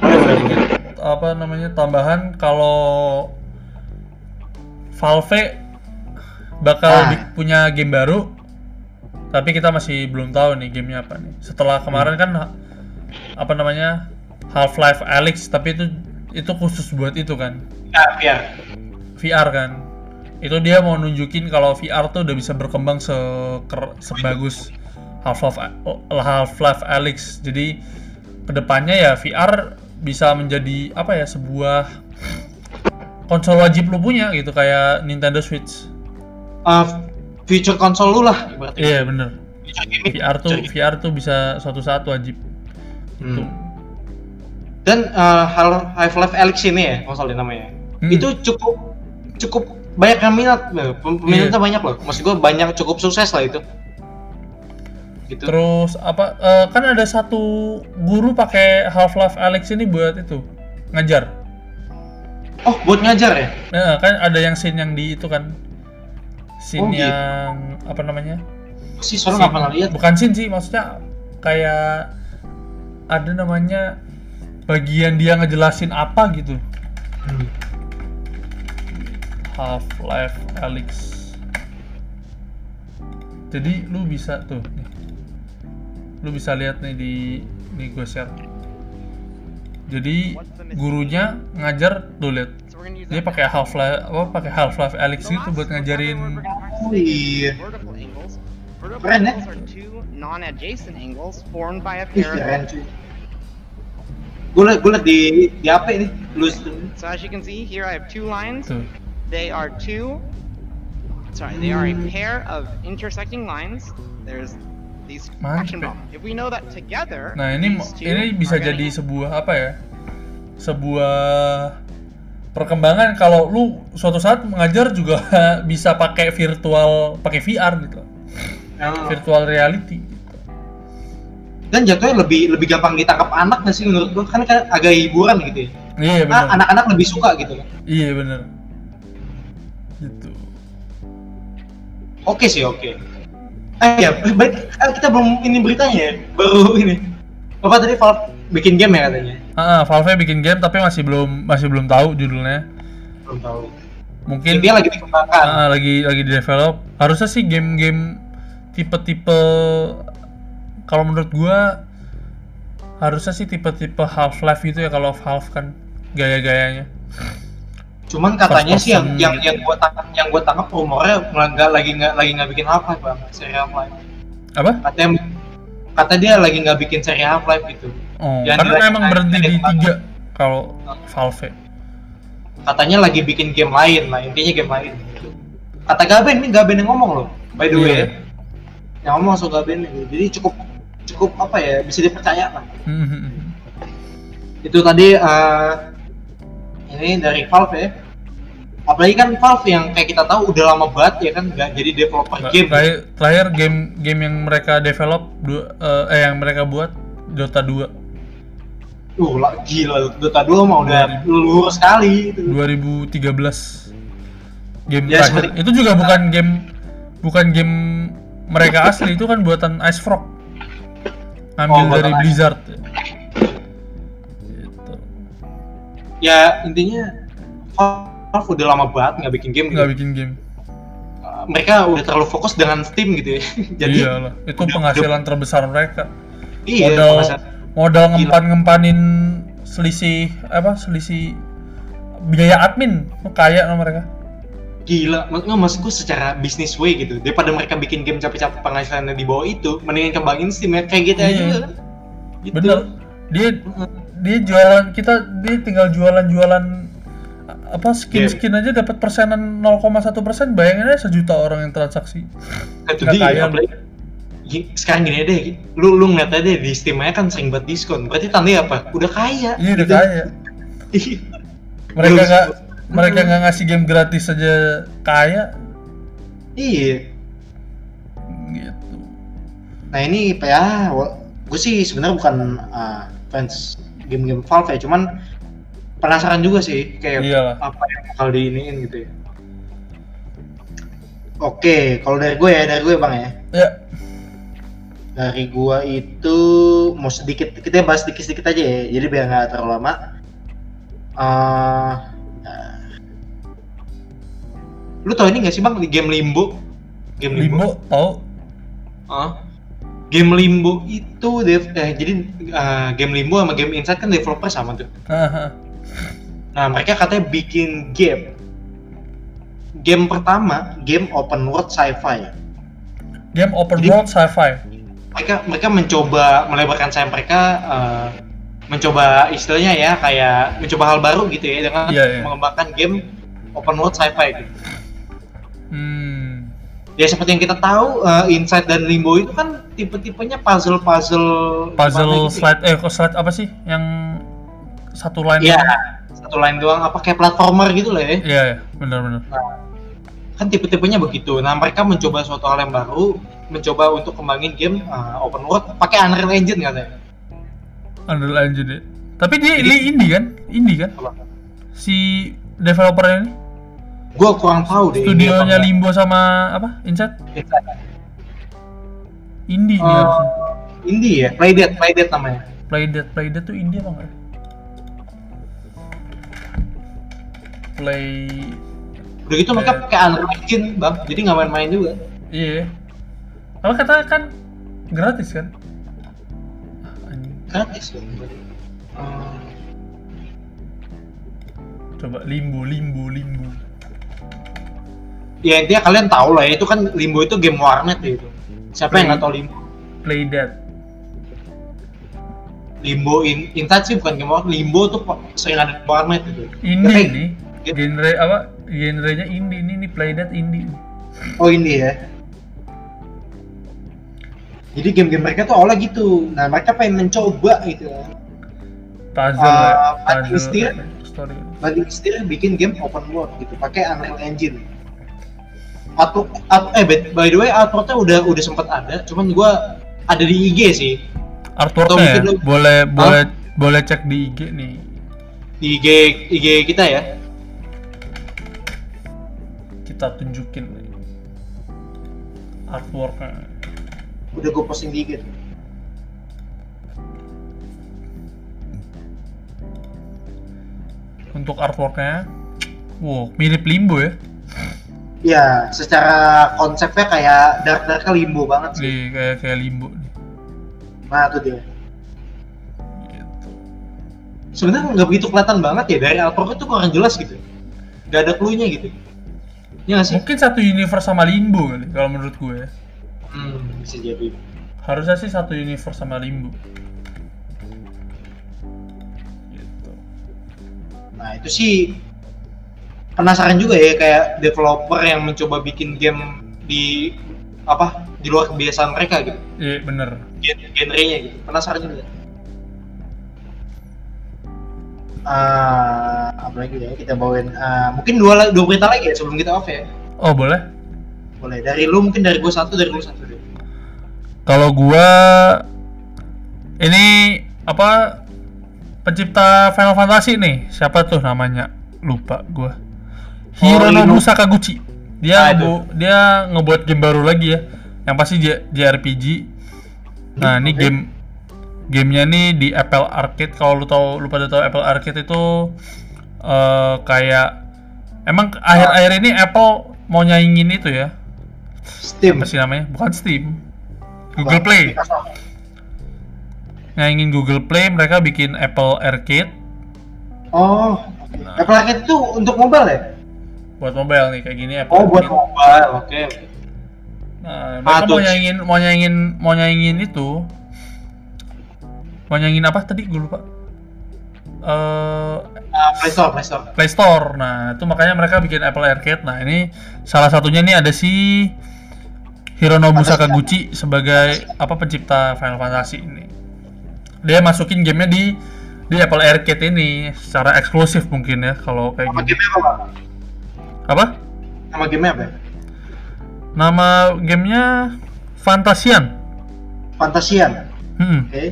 sedikit apa namanya tambahan kalau Valve bakal Ah. punya game baru tapi kita masih belum tahu nih gamenya apa nih setelah kemarin kan apa namanya Half-Life Alyx tapi itu itu khusus buat itu kan Ya, biar. VR kan. Itu dia mau nunjukin kalau VR tuh udah bisa berkembang se sebagus Half-Life Half-Life Alyx. Jadi ke depannya ya VR bisa menjadi apa ya sebuah konsol wajib lu punya gitu kayak Nintendo Switch. Uh, future konsol lu lah berarti. Iya bener. VR tuh. VR tuh bisa suatu saat wajib. Gitu. Hmm. Dan uh, Hal- Half-Life Alyx ini ya konsol namanya. Hmm. Itu cukup cukup banyak yang minat, peminatnya Iya. banyak loh. Maksud gua banyak cukup sukses lah itu. Gitu. Terus apa eh, kan ada satu guru pakai Half-Life Alyx ini buat itu ngajar. Oh, buat ngajar ya? Nah, kan ada yang scene yang di itu kan. Scene Oh, gitu. yang apa namanya? Sih, soalnya nggak pernah lihat. Bukan scene sih, maksudnya kayak ada namanya bagian dia ngejelasin apa gitu. Hmm. Half-Life Alyx. Jadi lu bisa tuh nih. Lu bisa lihat nih di nih gue share. Jadi gurunya ngajar tuh lihat. Dia pakai Half-Life apa pakai Half-Life Alyx gitu buat ngajarin Oh iya. Keren, ya? non-adjacent angles formed by a Ih, pair keren of cuy. Gue liat, gue liat di, di HP ini. Lu So as you can see, here I have two lines. tuh. They are two. Sorry, they are a pair of intersecting lines. There's these Mantap action ya. bomb. If we know that together, Nah, ini ini bisa jadi sebuah apa ya? Sebuah perkembangan kalau lu suatu saat mengajar juga *laughs* bisa pakai virtual, pakai VR gitu. Ah. Virtual reality. dan jatuhnya lebih lebih gampang ditangkap anak nggak sih menurut gue kan kan agak hiburan gitu ya Iya nah, benar. anak-anak lebih suka gitu kan Iya benar. Gitu. oke sih oke eh ya baik eh, kita belum ini beritanya ya baru ini apa tadi Valve bikin game ya katanya Ah, Valve bikin game tapi masih belum masih belum tahu judulnya. belum tahu Mungkin dia lagi dikembangkan ah, lagi lagi di develop. Harusnya sih game-game tipe-tipe kalau menurut gua harusnya sih tipe-tipe Half-Life gitu ya kalau Valve kan gaya-gayanya. cuman katanya sih yang yang gitu. yang gua tangkap yang gua tangkap rumornya nggak lagi nggak lagi nggak bikin Half Life bang seri Half Life Apa? katanya kata dia lagi nggak bikin seri Half Life gitu Oh, Yang karena di- emang berhenti di di- tiga kalau Valve. katanya lagi bikin game lain lah intinya game lain. Kata Gaben ini Gaben yang ngomong loh by the way. Ya. yang ngomong soal Gaben gitu. jadi cukup cukup apa ya bisa dipercaya lah. Hmm, itu tadi eh, ini dari Valve ya. Apalagi kan Valve yang kayak kita tahu udah lama banget ya kan nggak jadi developer game. Terakhir, terakhir game game yang mereka develop dua, eh, eh yang mereka buat Dota 2 uh lah, gila Dota 2 mah udah luhur sekali itu. 2013 game Ya, terakhir. Seperti- itu juga bukan game bukan game mereka asli itu kan buatan Ice Frog. Ambil Oh, dari Blizzard. Gitu. ya intinya Valve udah lama banget nggak bikin game gitu. nggak bikin game. Eh, mereka udah terlalu fokus dengan Steam gitu ya. *laughs* Jadi iyalah itu udah- penghasilan terbesar mereka. Iya modal penghasilan. Modal ngempan ngempanin selisih apa selisih biaya admin. Kaya sama mereka. Gila, nggak maksud gue secara business way gitu. Daripada mereka bikin game capek-capek penghasilannya di bawah itu Mendingan kembangin Steam ya, kayak gitu Iya. aja. Kan gitu. bener. Dia dia jualan kita dia tinggal jualan-jualan apa skin-skin aja dapat persenan 0,1 persen. Bayangin aja sejuta orang yang transaksi. Itu dia, kaya. apalagi- Gi- Sekarang gini deh, lu lu ngeliat aja di Steam aja kan sering buat diskon. Berarti tandanya apa? Udah kaya. Iya udah kaya. Mereka Belum- nggak mereka nggak ngasih game gratis aja kaya? Iya. Gitu. Nah ini ya, gue sih sebenarnya bukan uh, fans game-game Valve ya, cuman penasaran juga sih kayak Iyalah. apa yang bakal diiniin gitu ya. Oke, kalau dari gue ya, dari gue bang ya, ya dari gue itu mau sedikit kita bahas sedikit-sedikit aja ya, jadi biar nggak terlalu lama. Eh, eh, lu tau ini nggak sih bang di game Limbo? Game limbo tau Ah. Game Limbo itu dev eh, jadi eh, game Limbo sama game Inside kan developer sama tuh. Nah, mereka katanya bikin game game pertama game open world sci-fi Game open Jadi- world sci-fi. Mereka mereka mencoba melebarkan sayap mereka eh, mencoba istilahnya ya kayak mencoba hal baru gitu ya dengan Iya, iya. mengembangkan game open world sci-fi gitu. Hmm. Ya seperti yang kita tahu eh, Inside dan Limbo itu kan tipe-tipenya puzzle-puzzle Puzzle gitu ya. slide eh slide apa sih yang satu line doang? satu line doang apa kayak platformer gitu lah ya. Iya, iya, benar-benar. Kan tipe-tipenya begitu. Nah, mereka mencoba suatu hal yang baru, mencoba untuk kembangin game eh, open world pakai Unreal Engine katanya. Unreal Engine. ya. Tapi dia ini indie kan? Indie kan? Apa? Si developernya ini Gua kurang tahu deh. studionya. Limbo sama apa? Inside? Inside. Indie nih Eh, harusnya. indie ya, Playdead, Playdead namanya. Playdead, Playdead tuh indie apa enggak? Play Udah gitu mereka pakai Unreal Engine, Bang. Jadi nggak main-main juga. iya. Apa kata kan gratis kan? Anjing. Gratis kan. Hmm, Coba Limbo, Limbo, Limbo. ya intinya kalian tahu lah ya, itu kan Limbo itu game warnet ya itu. Siapa yang nggak tahu Limbo? Playdead. Limbo in, Inside sih bukan game warnet, Limbo tuh sering ada warnet itu. Tapi- nih. Genre apa? Genrenya indie ini nih Playdead indie. Oh ini ya. Jadi game-game mereka tuh awalnya gitu. Nah mereka pengen mencoba gitu. Puzzle, puzzle, Steel. story. Bagi sendiri bikin game open world gitu, pakai Unreal Engine. Atau, at- eh by- the way artworknya udah udah sempat ada, cuman gua ada di IG sih Artworknya ya? boleh boleh boleh cek di IG nih. di IG IG kita ya. Kita tunjukin. Artworknya. Udah gue posting di IG. tuh. Untuk artworknya, wow mirip Limbo ya. Ya, secara konsepnya kayak dark dark limbo banget sih. Nih kayak kayak Limbo nih. Nah tuh dia. Gitu. Sebenarnya nggak begitu kelihatan banget ya dari artworknya tuh kurang jelas gitu. Gak ada clue-nya gitu. Ya sih? Mungkin satu universe sama Limbo kali kalau menurut gue. ya. Hmm, bisa jadi. Harusnya sih satu universe sama Limbo. Gitu. Nah itu sih penasaran juga ya kayak developer yang mencoba bikin game di apa di luar kebiasaan mereka gitu Iya bener. gen- genrenya gitu penasaran juga Ah, apa lagi ya? Kita bawain ah, mungkin dua dua berita lagi ya sebelum kita off ya? Oh boleh. boleh. Dari lu mungkin dari gue satu dari lu satu deh. Kalau gua ini apa pencipta Final Fantasy nih. Siapa tuh namanya? Lupa gua. Hironobu Hiro- Sakaguchi dia Ah, ngebu- dia ngebuat game baru lagi ya. Yang pasti J- JRPG nah ini game gamenya nih di Apple Arcade. Kalau lu tahu lu pada tahu Apple Arcade itu eh, kayak emang akhir-akhir ini Apple mau nyaingin itu ya. Steam. Apa sih namanya? Bukan Steam. Google Play. Nyaingin Google Play mereka bikin Apple Arcade. Oh Nah. Apple Arcade itu untuk mobile ya? Buat mobile nih kayak gini Apple oh buat mobile oke. Nah, Ah, mereka mau nyaingin mau nyaingin mau nyaingin itu mau nyaingin apa tadi gue lupa eh Ah, Play Store Play Store Play Store. Nah, itu makanya mereka bikin Apple Arcade. Nah, ini salah satunya nih ada si Hironobu. Sakaguchi sebagai apa pencipta Final Fantasy ini. Dia masukin gamenya di di Apple Arcade ini secara eksklusif mungkin ya kalau kayak nama gamenya apa? Apa? nama gamenya apa ya? Nama gamenya Fantasian. Fantasian Hmm. oke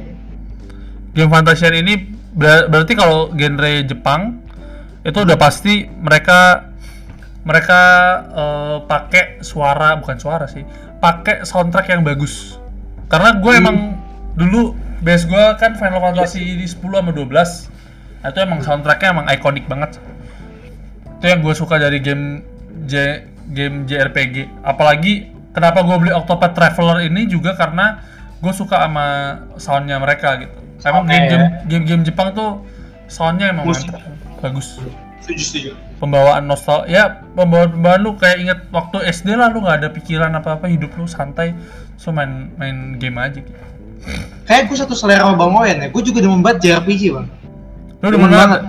Game Fantasian ini ber- berarti kalau genre Jepang itu udah pasti mereka mereka eh, pakai suara bukan suara sih, pakai soundtrack yang bagus. Karena gue Hmm. emang dulu base gue kan Final Fantasy di 10 sama 12. Nah, itu emang soundtracknya emang ikonik banget. Itu yang gue suka dari game J game JRPG. Apalagi kenapa gue beli Octopath Traveler ini juga karena gue suka sama soundnya mereka gitu. Emang Soundnya game-game ya. game-game Jepang tuh soundnya emang Musik. mantap, bagus. Setuju, setuju. pembawaan nostal ya pembawaan pembawaan lu kayak inget waktu SD lah lu nggak ada pikiran apa apa hidup lu santai so main main game aja gitu Kayak gue satu selera sama Bang Oyen ya, gue juga demen banget JRPG bang. lu demen banget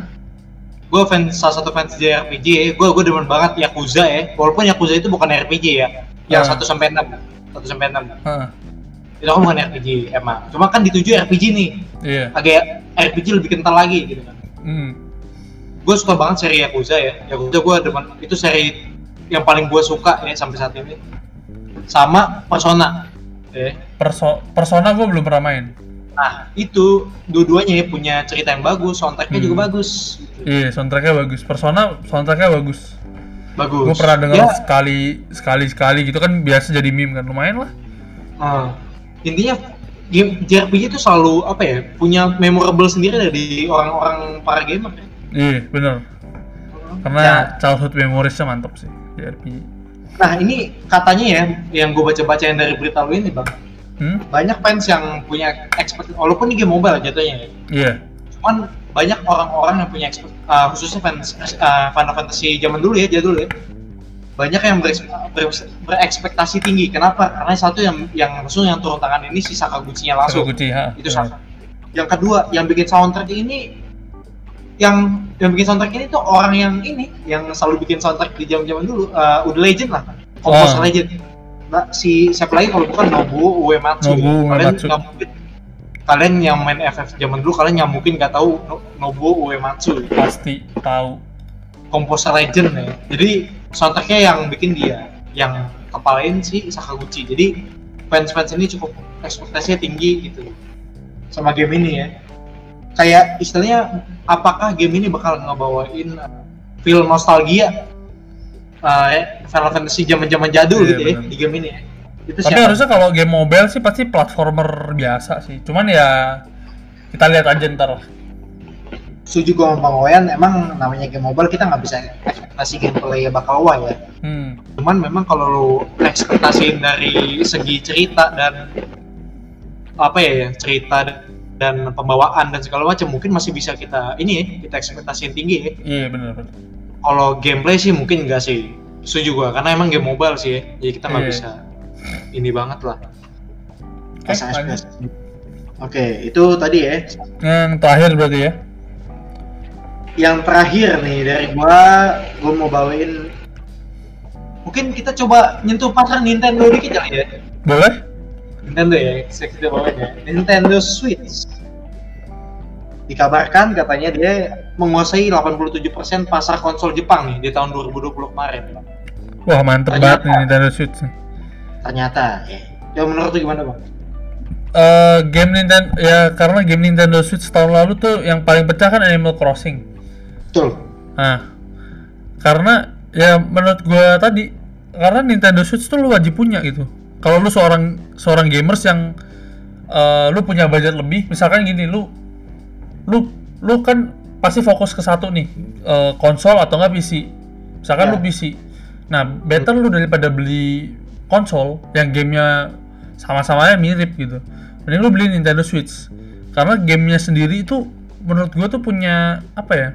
Gue fans salah satu fans JRPG ya, gue gue demen banget Yakuza ya. Walaupun Yakuza itu bukan RPG ya, yang Ah. 1 sampai 6 1 sampai 6 Heeh, Itu kan bukan RPG emang. Cuma kan dituju RPG nih, iya agak RPG lebih kental lagi gitu kan. hmm. Gue suka banget seri Yakuza ya. Yakuza gue demen itu seri yang paling gue suka ya sampai saat ini. Sama Persona. Ya. Perso persona gue belum pernah main Nah, itu dua-duanya ya punya cerita yang bagus, soundtracknya Hmm. juga bagus. Gitu. iya soundtracknya bagus persona soundtracknya bagus Bagus. gue pernah dengar Ya, sekali sekali sekali gitu kan biasa jadi meme kan lumayan lah Nah, intinya game JRPG itu selalu apa ya punya memorable sendiri dari orang-orang para gamer ya. iya bener karena Ya. childhood memoriesnya mantap sih di RPG Nah ini katanya ya yang gue baca-baca yang dari berita lu ini bang hmm? banyak fans yang punya expert walaupun ini game mobile jatuhnya ya iya cuman banyak orang-orang yang punya expert uh, khususnya fans uh, Final Fantasy zaman dulu ya jadul ya banyak yang berekspektasi tinggi. Kenapa? Karena satu yang yang langsung yang turun tangan ini si Sakaguchi-nya langsung. Sakaguchi ha. Itu satu yang kedua yang bikin soundtrack ini yang yang bikin soundtrack ini tuh orang yang ini yang selalu bikin soundtrack di zaman zaman dulu uh, udah legend lah. Komposer Oh. legend. Nah si siapa lagi kalau bukan Nobuo Uematsu Nobuo kalian Uematsu. nggak mungkin. Kalian yang main FF zaman dulu kalian yang mungkin nggak tahu No- Nobuo Uematsu pasti tahu komposer legend ya jadi soundtracknya yang bikin dia yang kepalain si Sakaguchi jadi fans-fans ini cukup ekspektasinya tinggi gitu sama game ini ya kayak istilahnya apakah game ini bakal ngebawain uh, feel nostalgia uh, Final Fantasy zaman-zaman jadul Iya, gitu ya benar. di game ini ya itu Tapi siapa? harusnya kalau game mobile sih pasti platformer biasa sih. Cuman ya kita lihat aja ntar. lah. Setuju gue sama Bang Oyan emang namanya game mobile kita nggak bisa ekspektasi gameplay bakal wah ya Hmm. cuman memang kalau lu ekspektasiin dari segi cerita dan apa ya ya, cerita dan pembawaan dan segala macam mungkin masih bisa kita ini ya kita ekspektasiin tinggi ya Iya benar benar. kalau gameplay sih mungkin enggak sih setuju gua karena emang game mobile sih ya jadi kita nggak Iya. bisa ini banget lah Oke. FPS. Oke, itu tadi ya. Yang terakhir berarti ya. Yang terakhir nih dari gua, gua mau bawain mungkin kita coba nyentuh pasar Nintendo dikit kali ya. Boleh? Nintendo ya, kita bawain ya. Nintendo Switch. Dikabarkan katanya dia menguasai 87% pasar konsol Jepang nih di tahun 2020 kemarin. Wah mantep Ternyata. banget nih Nintendo Switch. Ternyata ya. Ya menurut lu gimana, Bang? Eh, game Nintendo ya karena game Nintendo Switch tahun lalu tuh yang paling pecah kan Animal Crossing. Betul. Nah, karena ya menurut gua tadi karena Nintendo Switch tuh lu wajib punya gitu. Kalau lu seorang seorang gamers yang eh, lu punya budget lebih, misalkan gini, lu lu lu kan pasti fokus ke satu nih, eh, konsol atau enggak PC. Misalkan Ya. lu PC. Nah, better lu daripada beli konsol yang gamenya sama-samanya mirip gitu. Mending lu beli Nintendo Switch. Karena gamenya sendiri itu menurut gua tuh punya apa ya?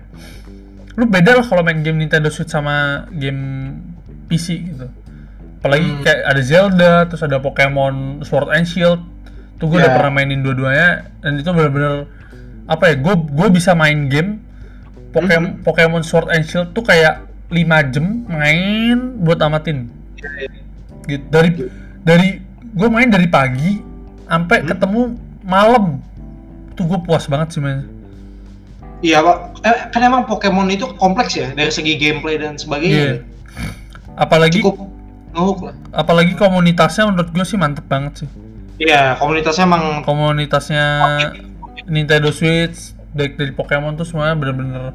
Lu beda lah kalau main game Nintendo Switch sama game PC gitu apalagi Hmm. kayak ada Zelda terus ada Pokemon Sword and Shield tuh gue udah Ya. pernah mainin dua-duanya dan itu bener-bener apa ya gue gue bisa main game Pokemon Hmm. Pokemon Sword and Shield tuh kayak 5 jam main buat amatin gitu dari dari gue main dari pagi sampai Hmm. ketemu malam tuh gue puas banget sih main Iya, Pak. Eh, kan emang Pokemon itu kompleks ya dari segi gameplay dan Iya. sebagainya. apalagi Cukup ngehook lah. apalagi komunitasnya menurut gue sih mantep banget sih Iya, komunitasnya emang komunitasnya Nintendo Switch dari, dari Pokemon tuh semuanya bener-bener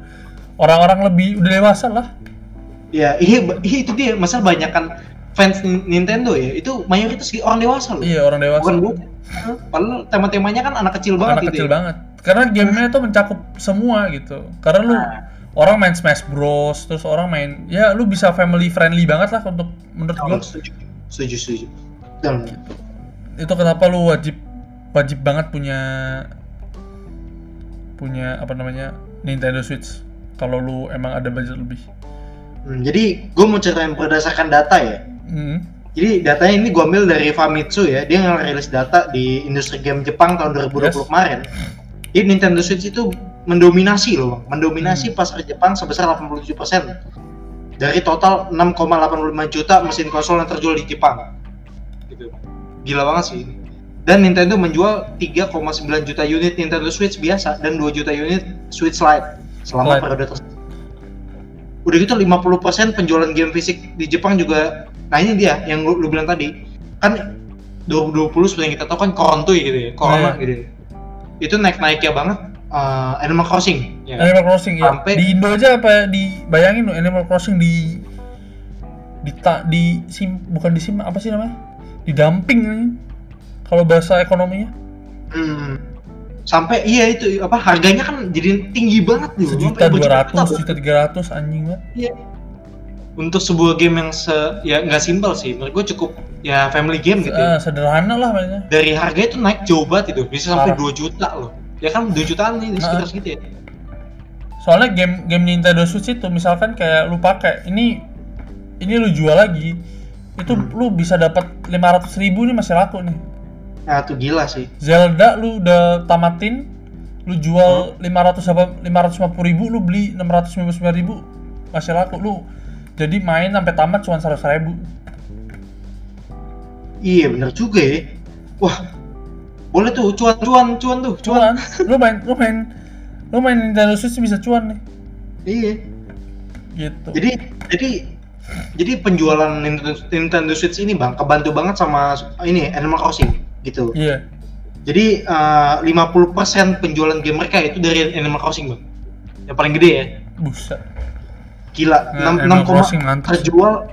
orang-orang lebih udah dewasa lah Iya, ini ini itu dia masalah banyak kan fans Nin- Nintendo ya. Itu mayoritas orang dewasa loh. iya orang dewasa Bukan gue. Padahal tema-temanya kan anak kecil banget anak gitu. kecil ya. banget karena gamenya tuh mencakup semua gitu karena lu Nah. orang main Smash Bros terus orang main ya lu bisa family friendly banget lah untuk menurut Oh, gue setuju. Setuju, setuju. Dan itu kenapa lu wajib wajib banget punya punya apa namanya Nintendo Switch kalau lu emang ada budget lebih. Hmm, jadi gue mau ceritain berdasarkan data ya. Hmm. Jadi datanya ini gue ambil dari Famitsu ya, dia ngerilis data di industri game Jepang tahun 2020 Yes. kemarin. Jadi Nintendo Switch itu mendominasi loh, mendominasi Hmm. pasar Jepang sebesar 87% dari total 6,85 juta mesin konsol yang terjual di Jepang. Gitu. Gila banget sih. ini. Dan Nintendo menjual 3,9 juta unit Nintendo Switch biasa dan 2 juta unit Switch Lite selama Lite. periode tersebut. Udah gitu 50% penjualan game fisik di Jepang juga Nah ini dia yang lu, lu bilang tadi kan 2020 seperti yang kita tahu kan korontuy gitu ya, corona Iya. gitu. ya. Itu naik-naiknya banget uh, Animal Crossing. Ya. Animal Crossing ya. Sampai- Di Indo aja apa di bayangin lu Animal Crossing di di ta, di sim bukan di sim apa sih namanya? Di dumping ini. Kalau bahasa ekonominya. Hmm. Sampai iya itu apa harganya kan jadi tinggi banget nih. Sejuta Sampai dua ratus, sejuta tiga ratus anjing banget. Iya. Untuk sebuah game yang se ya nggak simpel sih, menurut gue cukup ya family game gitu. Ya. sederhana lah mainnya. Dari harga itu naik jauh banget itu, bisa sampai Parah. 2 juta loh. Ya kan 2 jutaan nih sekitar Nah. segitu ya. Soalnya game game Nintendo Switch itu misalkan kayak lu pakai ini ini lu jual lagi itu Hmm. lu bisa dapat 500 ribu nih masih laku nih. Nah, itu gila sih. Zelda lu udah tamatin lu jual 500 apa 550 ribu lu beli 699 ribu masih laku lu jadi main sampai tamat cuma 100 ribu Iya bener juga ya. Wah, boleh tuh cuan cuan cuan tuh cuan. cuan lu main lu main lu main Nintendo Switch bisa cuan nih Iya. gitu Jadi jadi jadi penjualan Nintendo, Nintendo Switch ini bang kebantu banget sama ini Animal Crossing gitu. iya Jadi eh, 50% penjualan game mereka itu dari Animal Crossing bang. Yang paling gede ya. buset Gila. 6, Animal Crossing mantap sih. terjual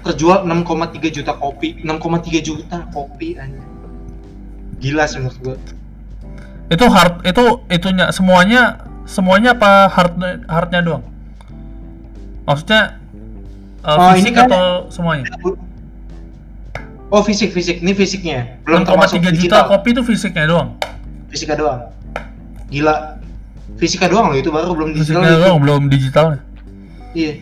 terjual 6,3 juta kopi. 6,3 juta kopi anjir. Gila sih menurut gua. itu hard itu itunya semuanya semuanya apa hard hardnya doang maksudnya uh, Oh, ini fisik kan- atau semuanya Oh fisik fisik ini fisiknya belum 6,3 termasuk juta digital kopi itu fisiknya doang fisika doang gila fisika doang loh itu baru belum digital fisiknya itu. doang belum digitalnya iya.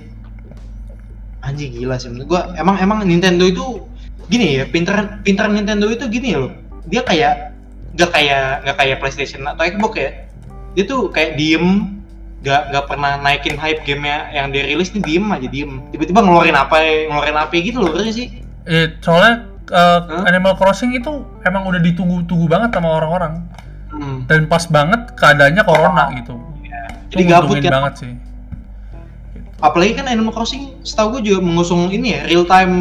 Anjing gila sih menurut gua. Emang emang Nintendo itu gini ya pinter pinter Nintendo itu gini loh. Dia kayak nggak kayak nggak kayak PlayStation atau Xbox ya. Dia tuh kayak diem nggak nggak pernah naikin hype gamenya yang dia rilis nih diem aja diem. Tiba-tiba ngeluarin apa ngeluarin apa gitu loh bener sih? Eh, soalnya uh, Hah? Animal Crossing itu emang udah ditunggu-tunggu banget sama orang-orang. Hmm. dan pas banget keadaannya corona gitu. Jadi Itu gabut kan banget sih apalagi kan Animal Crossing setahu gue juga mengusung ini ya real time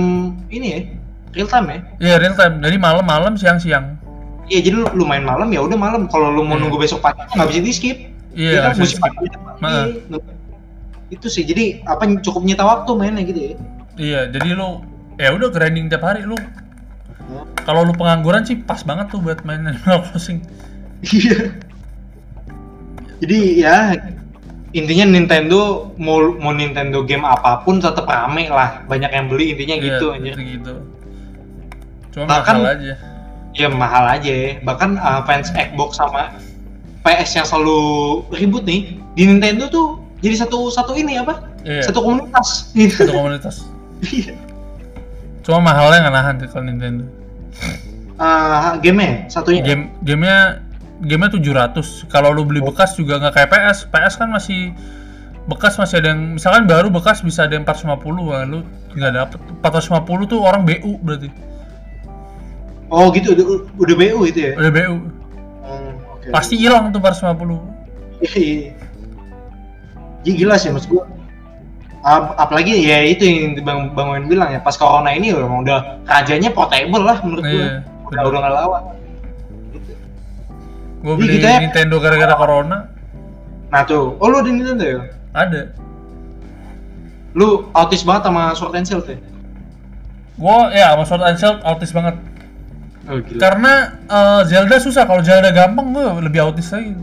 ini ya real time ya? Iya real time. Jadi malam-malam siang-siang iya jadi lu, lu main malam ya udah malam. Kalau lu mau Iya. nunggu besok pagi nggak bisa di skip. Iya kan? nggak bisa musim pagi. Heeh. Iya. itu sih jadi apa cukup nyita waktu mainnya gitu ya? Iya jadi lu ya udah grinding tiap hari lu. Kalau lu pengangguran sih pas banget tuh buat main *laughs* Animal Crossing. Iya. Jadi ya intinya Nintendo mau mau Nintendo game apa pun tetap rame lah. Banyak yang beli intinya Iya, gitu anjir. gitu. Cuma Bahkan- mahal aja. ya mahal aja. Bahkan uh, fans Xbox sama PS yang selalu ribut nih di Nintendo tuh jadi satu satu ini apa? Iya. Satu komunitas. *laughs* Satu komunitas. Iya. cuma mahalnya nggak nahan kalau Nintendo. Uh, game satunya? Game gamenya gamenya 700 kalau lu beli bekas juga nggak kayak PS PS kan masih bekas masih ada yang misalkan baru bekas bisa ada yang 450 wah lu nggak dapet 450 tuh orang BU berarti oh gitu udah, udah BU itu ya udah BU Hmm, oke. pasti hilang tuh 450 Iya. Jadi gila sih maksud gua. Ap- apalagi ya itu yang bang bang Wen bilang ya pas corona ini emang udah rajanya portable lah menurut gua. Iya, udah udah nggak lawan. Gitu. Gue beli kita ya- Nintendo gara-gara corona. Nah tuh, oh lu ada Nintendo ya? ada. Lu autis banget sama Sword and Shield ya? gue ya sama Sword and Shield autis banget. Oh gila. karena eh, Zelda susah. Kalau Zelda gampang gue lebih autis lagi.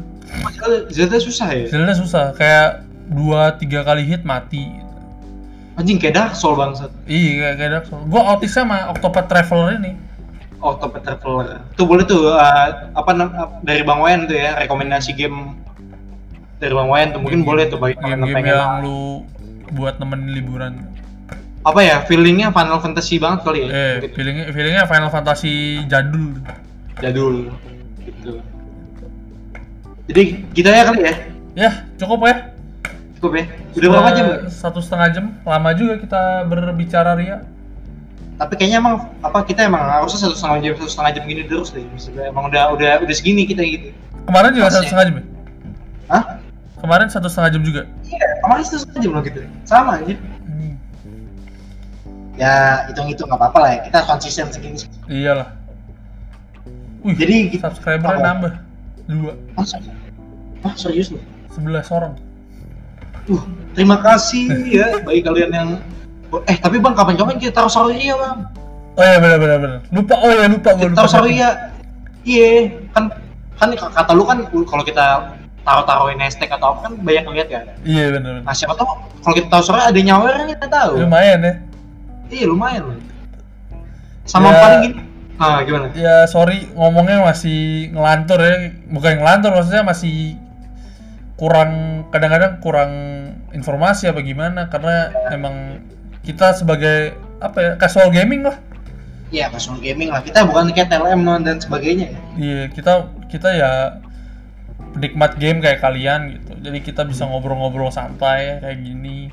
Zelda susah ya? Zelda susah. Kayak dua tiga kali hit mati. Anjing kayak Dark Soul bangsat. iya kayak Dark Souls. Gue autis sama Octopath Traveler ini Octopath Traveler. Tuh boleh tuh uh, apa dari Bang Wen tuh ya rekomendasi game dari Bang Wayan tuh. Mungkin boleh tuh bagi yang game-game pengen. yang lu buat nemenin liburan. Apa ya feelingnya Final Fantasy banget kali ya. Eh Gitu. feelingnya feelingnya Final Fantasy jadul. Jadul gitu. Jadi kita ya kali ya. Ya cukup ya. Cukup ya. Udah berapa jam? satu setengah jam. Lama juga kita berbicara Ria tapi kayaknya emang apa kita emang harusnya satu setengah jam satu setengah jam gini terus deh. Maksudnya emang udah udah udah segini kita gitu. Kemarin juga satu setengah jam ya? Hah? kemarin satu setengah jam juga? Iya, kemarin satu setengah jam loh gitu. Sama aja Hmm, ya hitung-hitung nggak apa-apa lah ya. Kita konsisten segini. Iyalah. Wih, Jadi gitu- subscribernya apa? nambah. Dua. Ah, ah serius loh? Sebelas orang. Uh terima kasih ya. Bagi kalian yang eh tapi bang kapan-kapan kita taruh Saria bang. Oh iya benar benar benar. Lupa oh iya lupa gue lupa taruh Saria iya kan kan kata lu kan kalau kita taruh-taruhin hashtag atau apa kan banyak yang lihat kan? Iya benar benar. Nah siapa tahu kalau kita taruh Saria ada nyawernya kita tahu. Lumayan ya. Iya lumayan loh sama Ya. paling gini ah gimana? Ya sorry ngomongnya masih ngelantur ya. Bukan ngelantur maksudnya masih kurang kadang-kadang kurang informasi apa gimana karena emang kita sebagai apa ya casual gaming lah Iya, casual gaming lah. Kita bukan kayak TLM dan sebagainya. ya. iya kita kita ya penikmat game kayak kalian gitu jadi kita bisa ngobrol-ngobrol santai kayak gini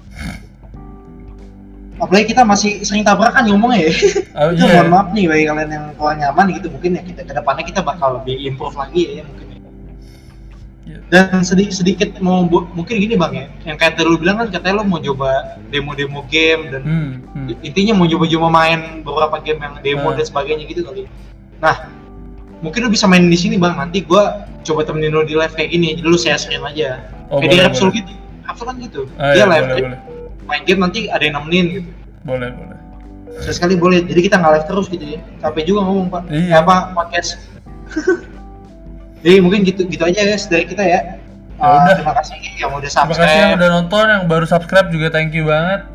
Apalagi kita masih sering tabrakan ngomongnya ya. *laughs* Oh, iya. mohon maaf nih bagi kalian yang kurang nyaman gitu mungkin ya kita ke depannya kita bakal lebih improve lagi ya mungkin. Ya. Iya. Dan sedikit sedikit mau bu- mungkin gini bang ya, yang kayak tadi lu bilang kan katanya lu mau coba demo-demo game dan hmm, hmm. intinya mau coba-coba main beberapa game yang demo Ah. dan sebagainya gitu kali. Nah, mungkin lu bisa main di sini bang. Nanti gua coba temenin lu di live kayak gini. Jadi lu share screen aja. Oh, kayak di boleh, Repsol boleh. gitu. Repsol kan gitu. Ah, Dia iya, live boleh, boleh. main game nanti ada yang nemenin gitu. boleh boleh Sekali boleh. Jadi kita nggak live terus gitu ya. Capek juga ngomong pak. Iya. Apa podcast. *laughs* Jadi mungkin gitu gitu aja guys dari kita ya. Ya Uh, udah. Terima kasih yang udah terima kasih yang subscribe. udah nonton yang baru subscribe juga thank you banget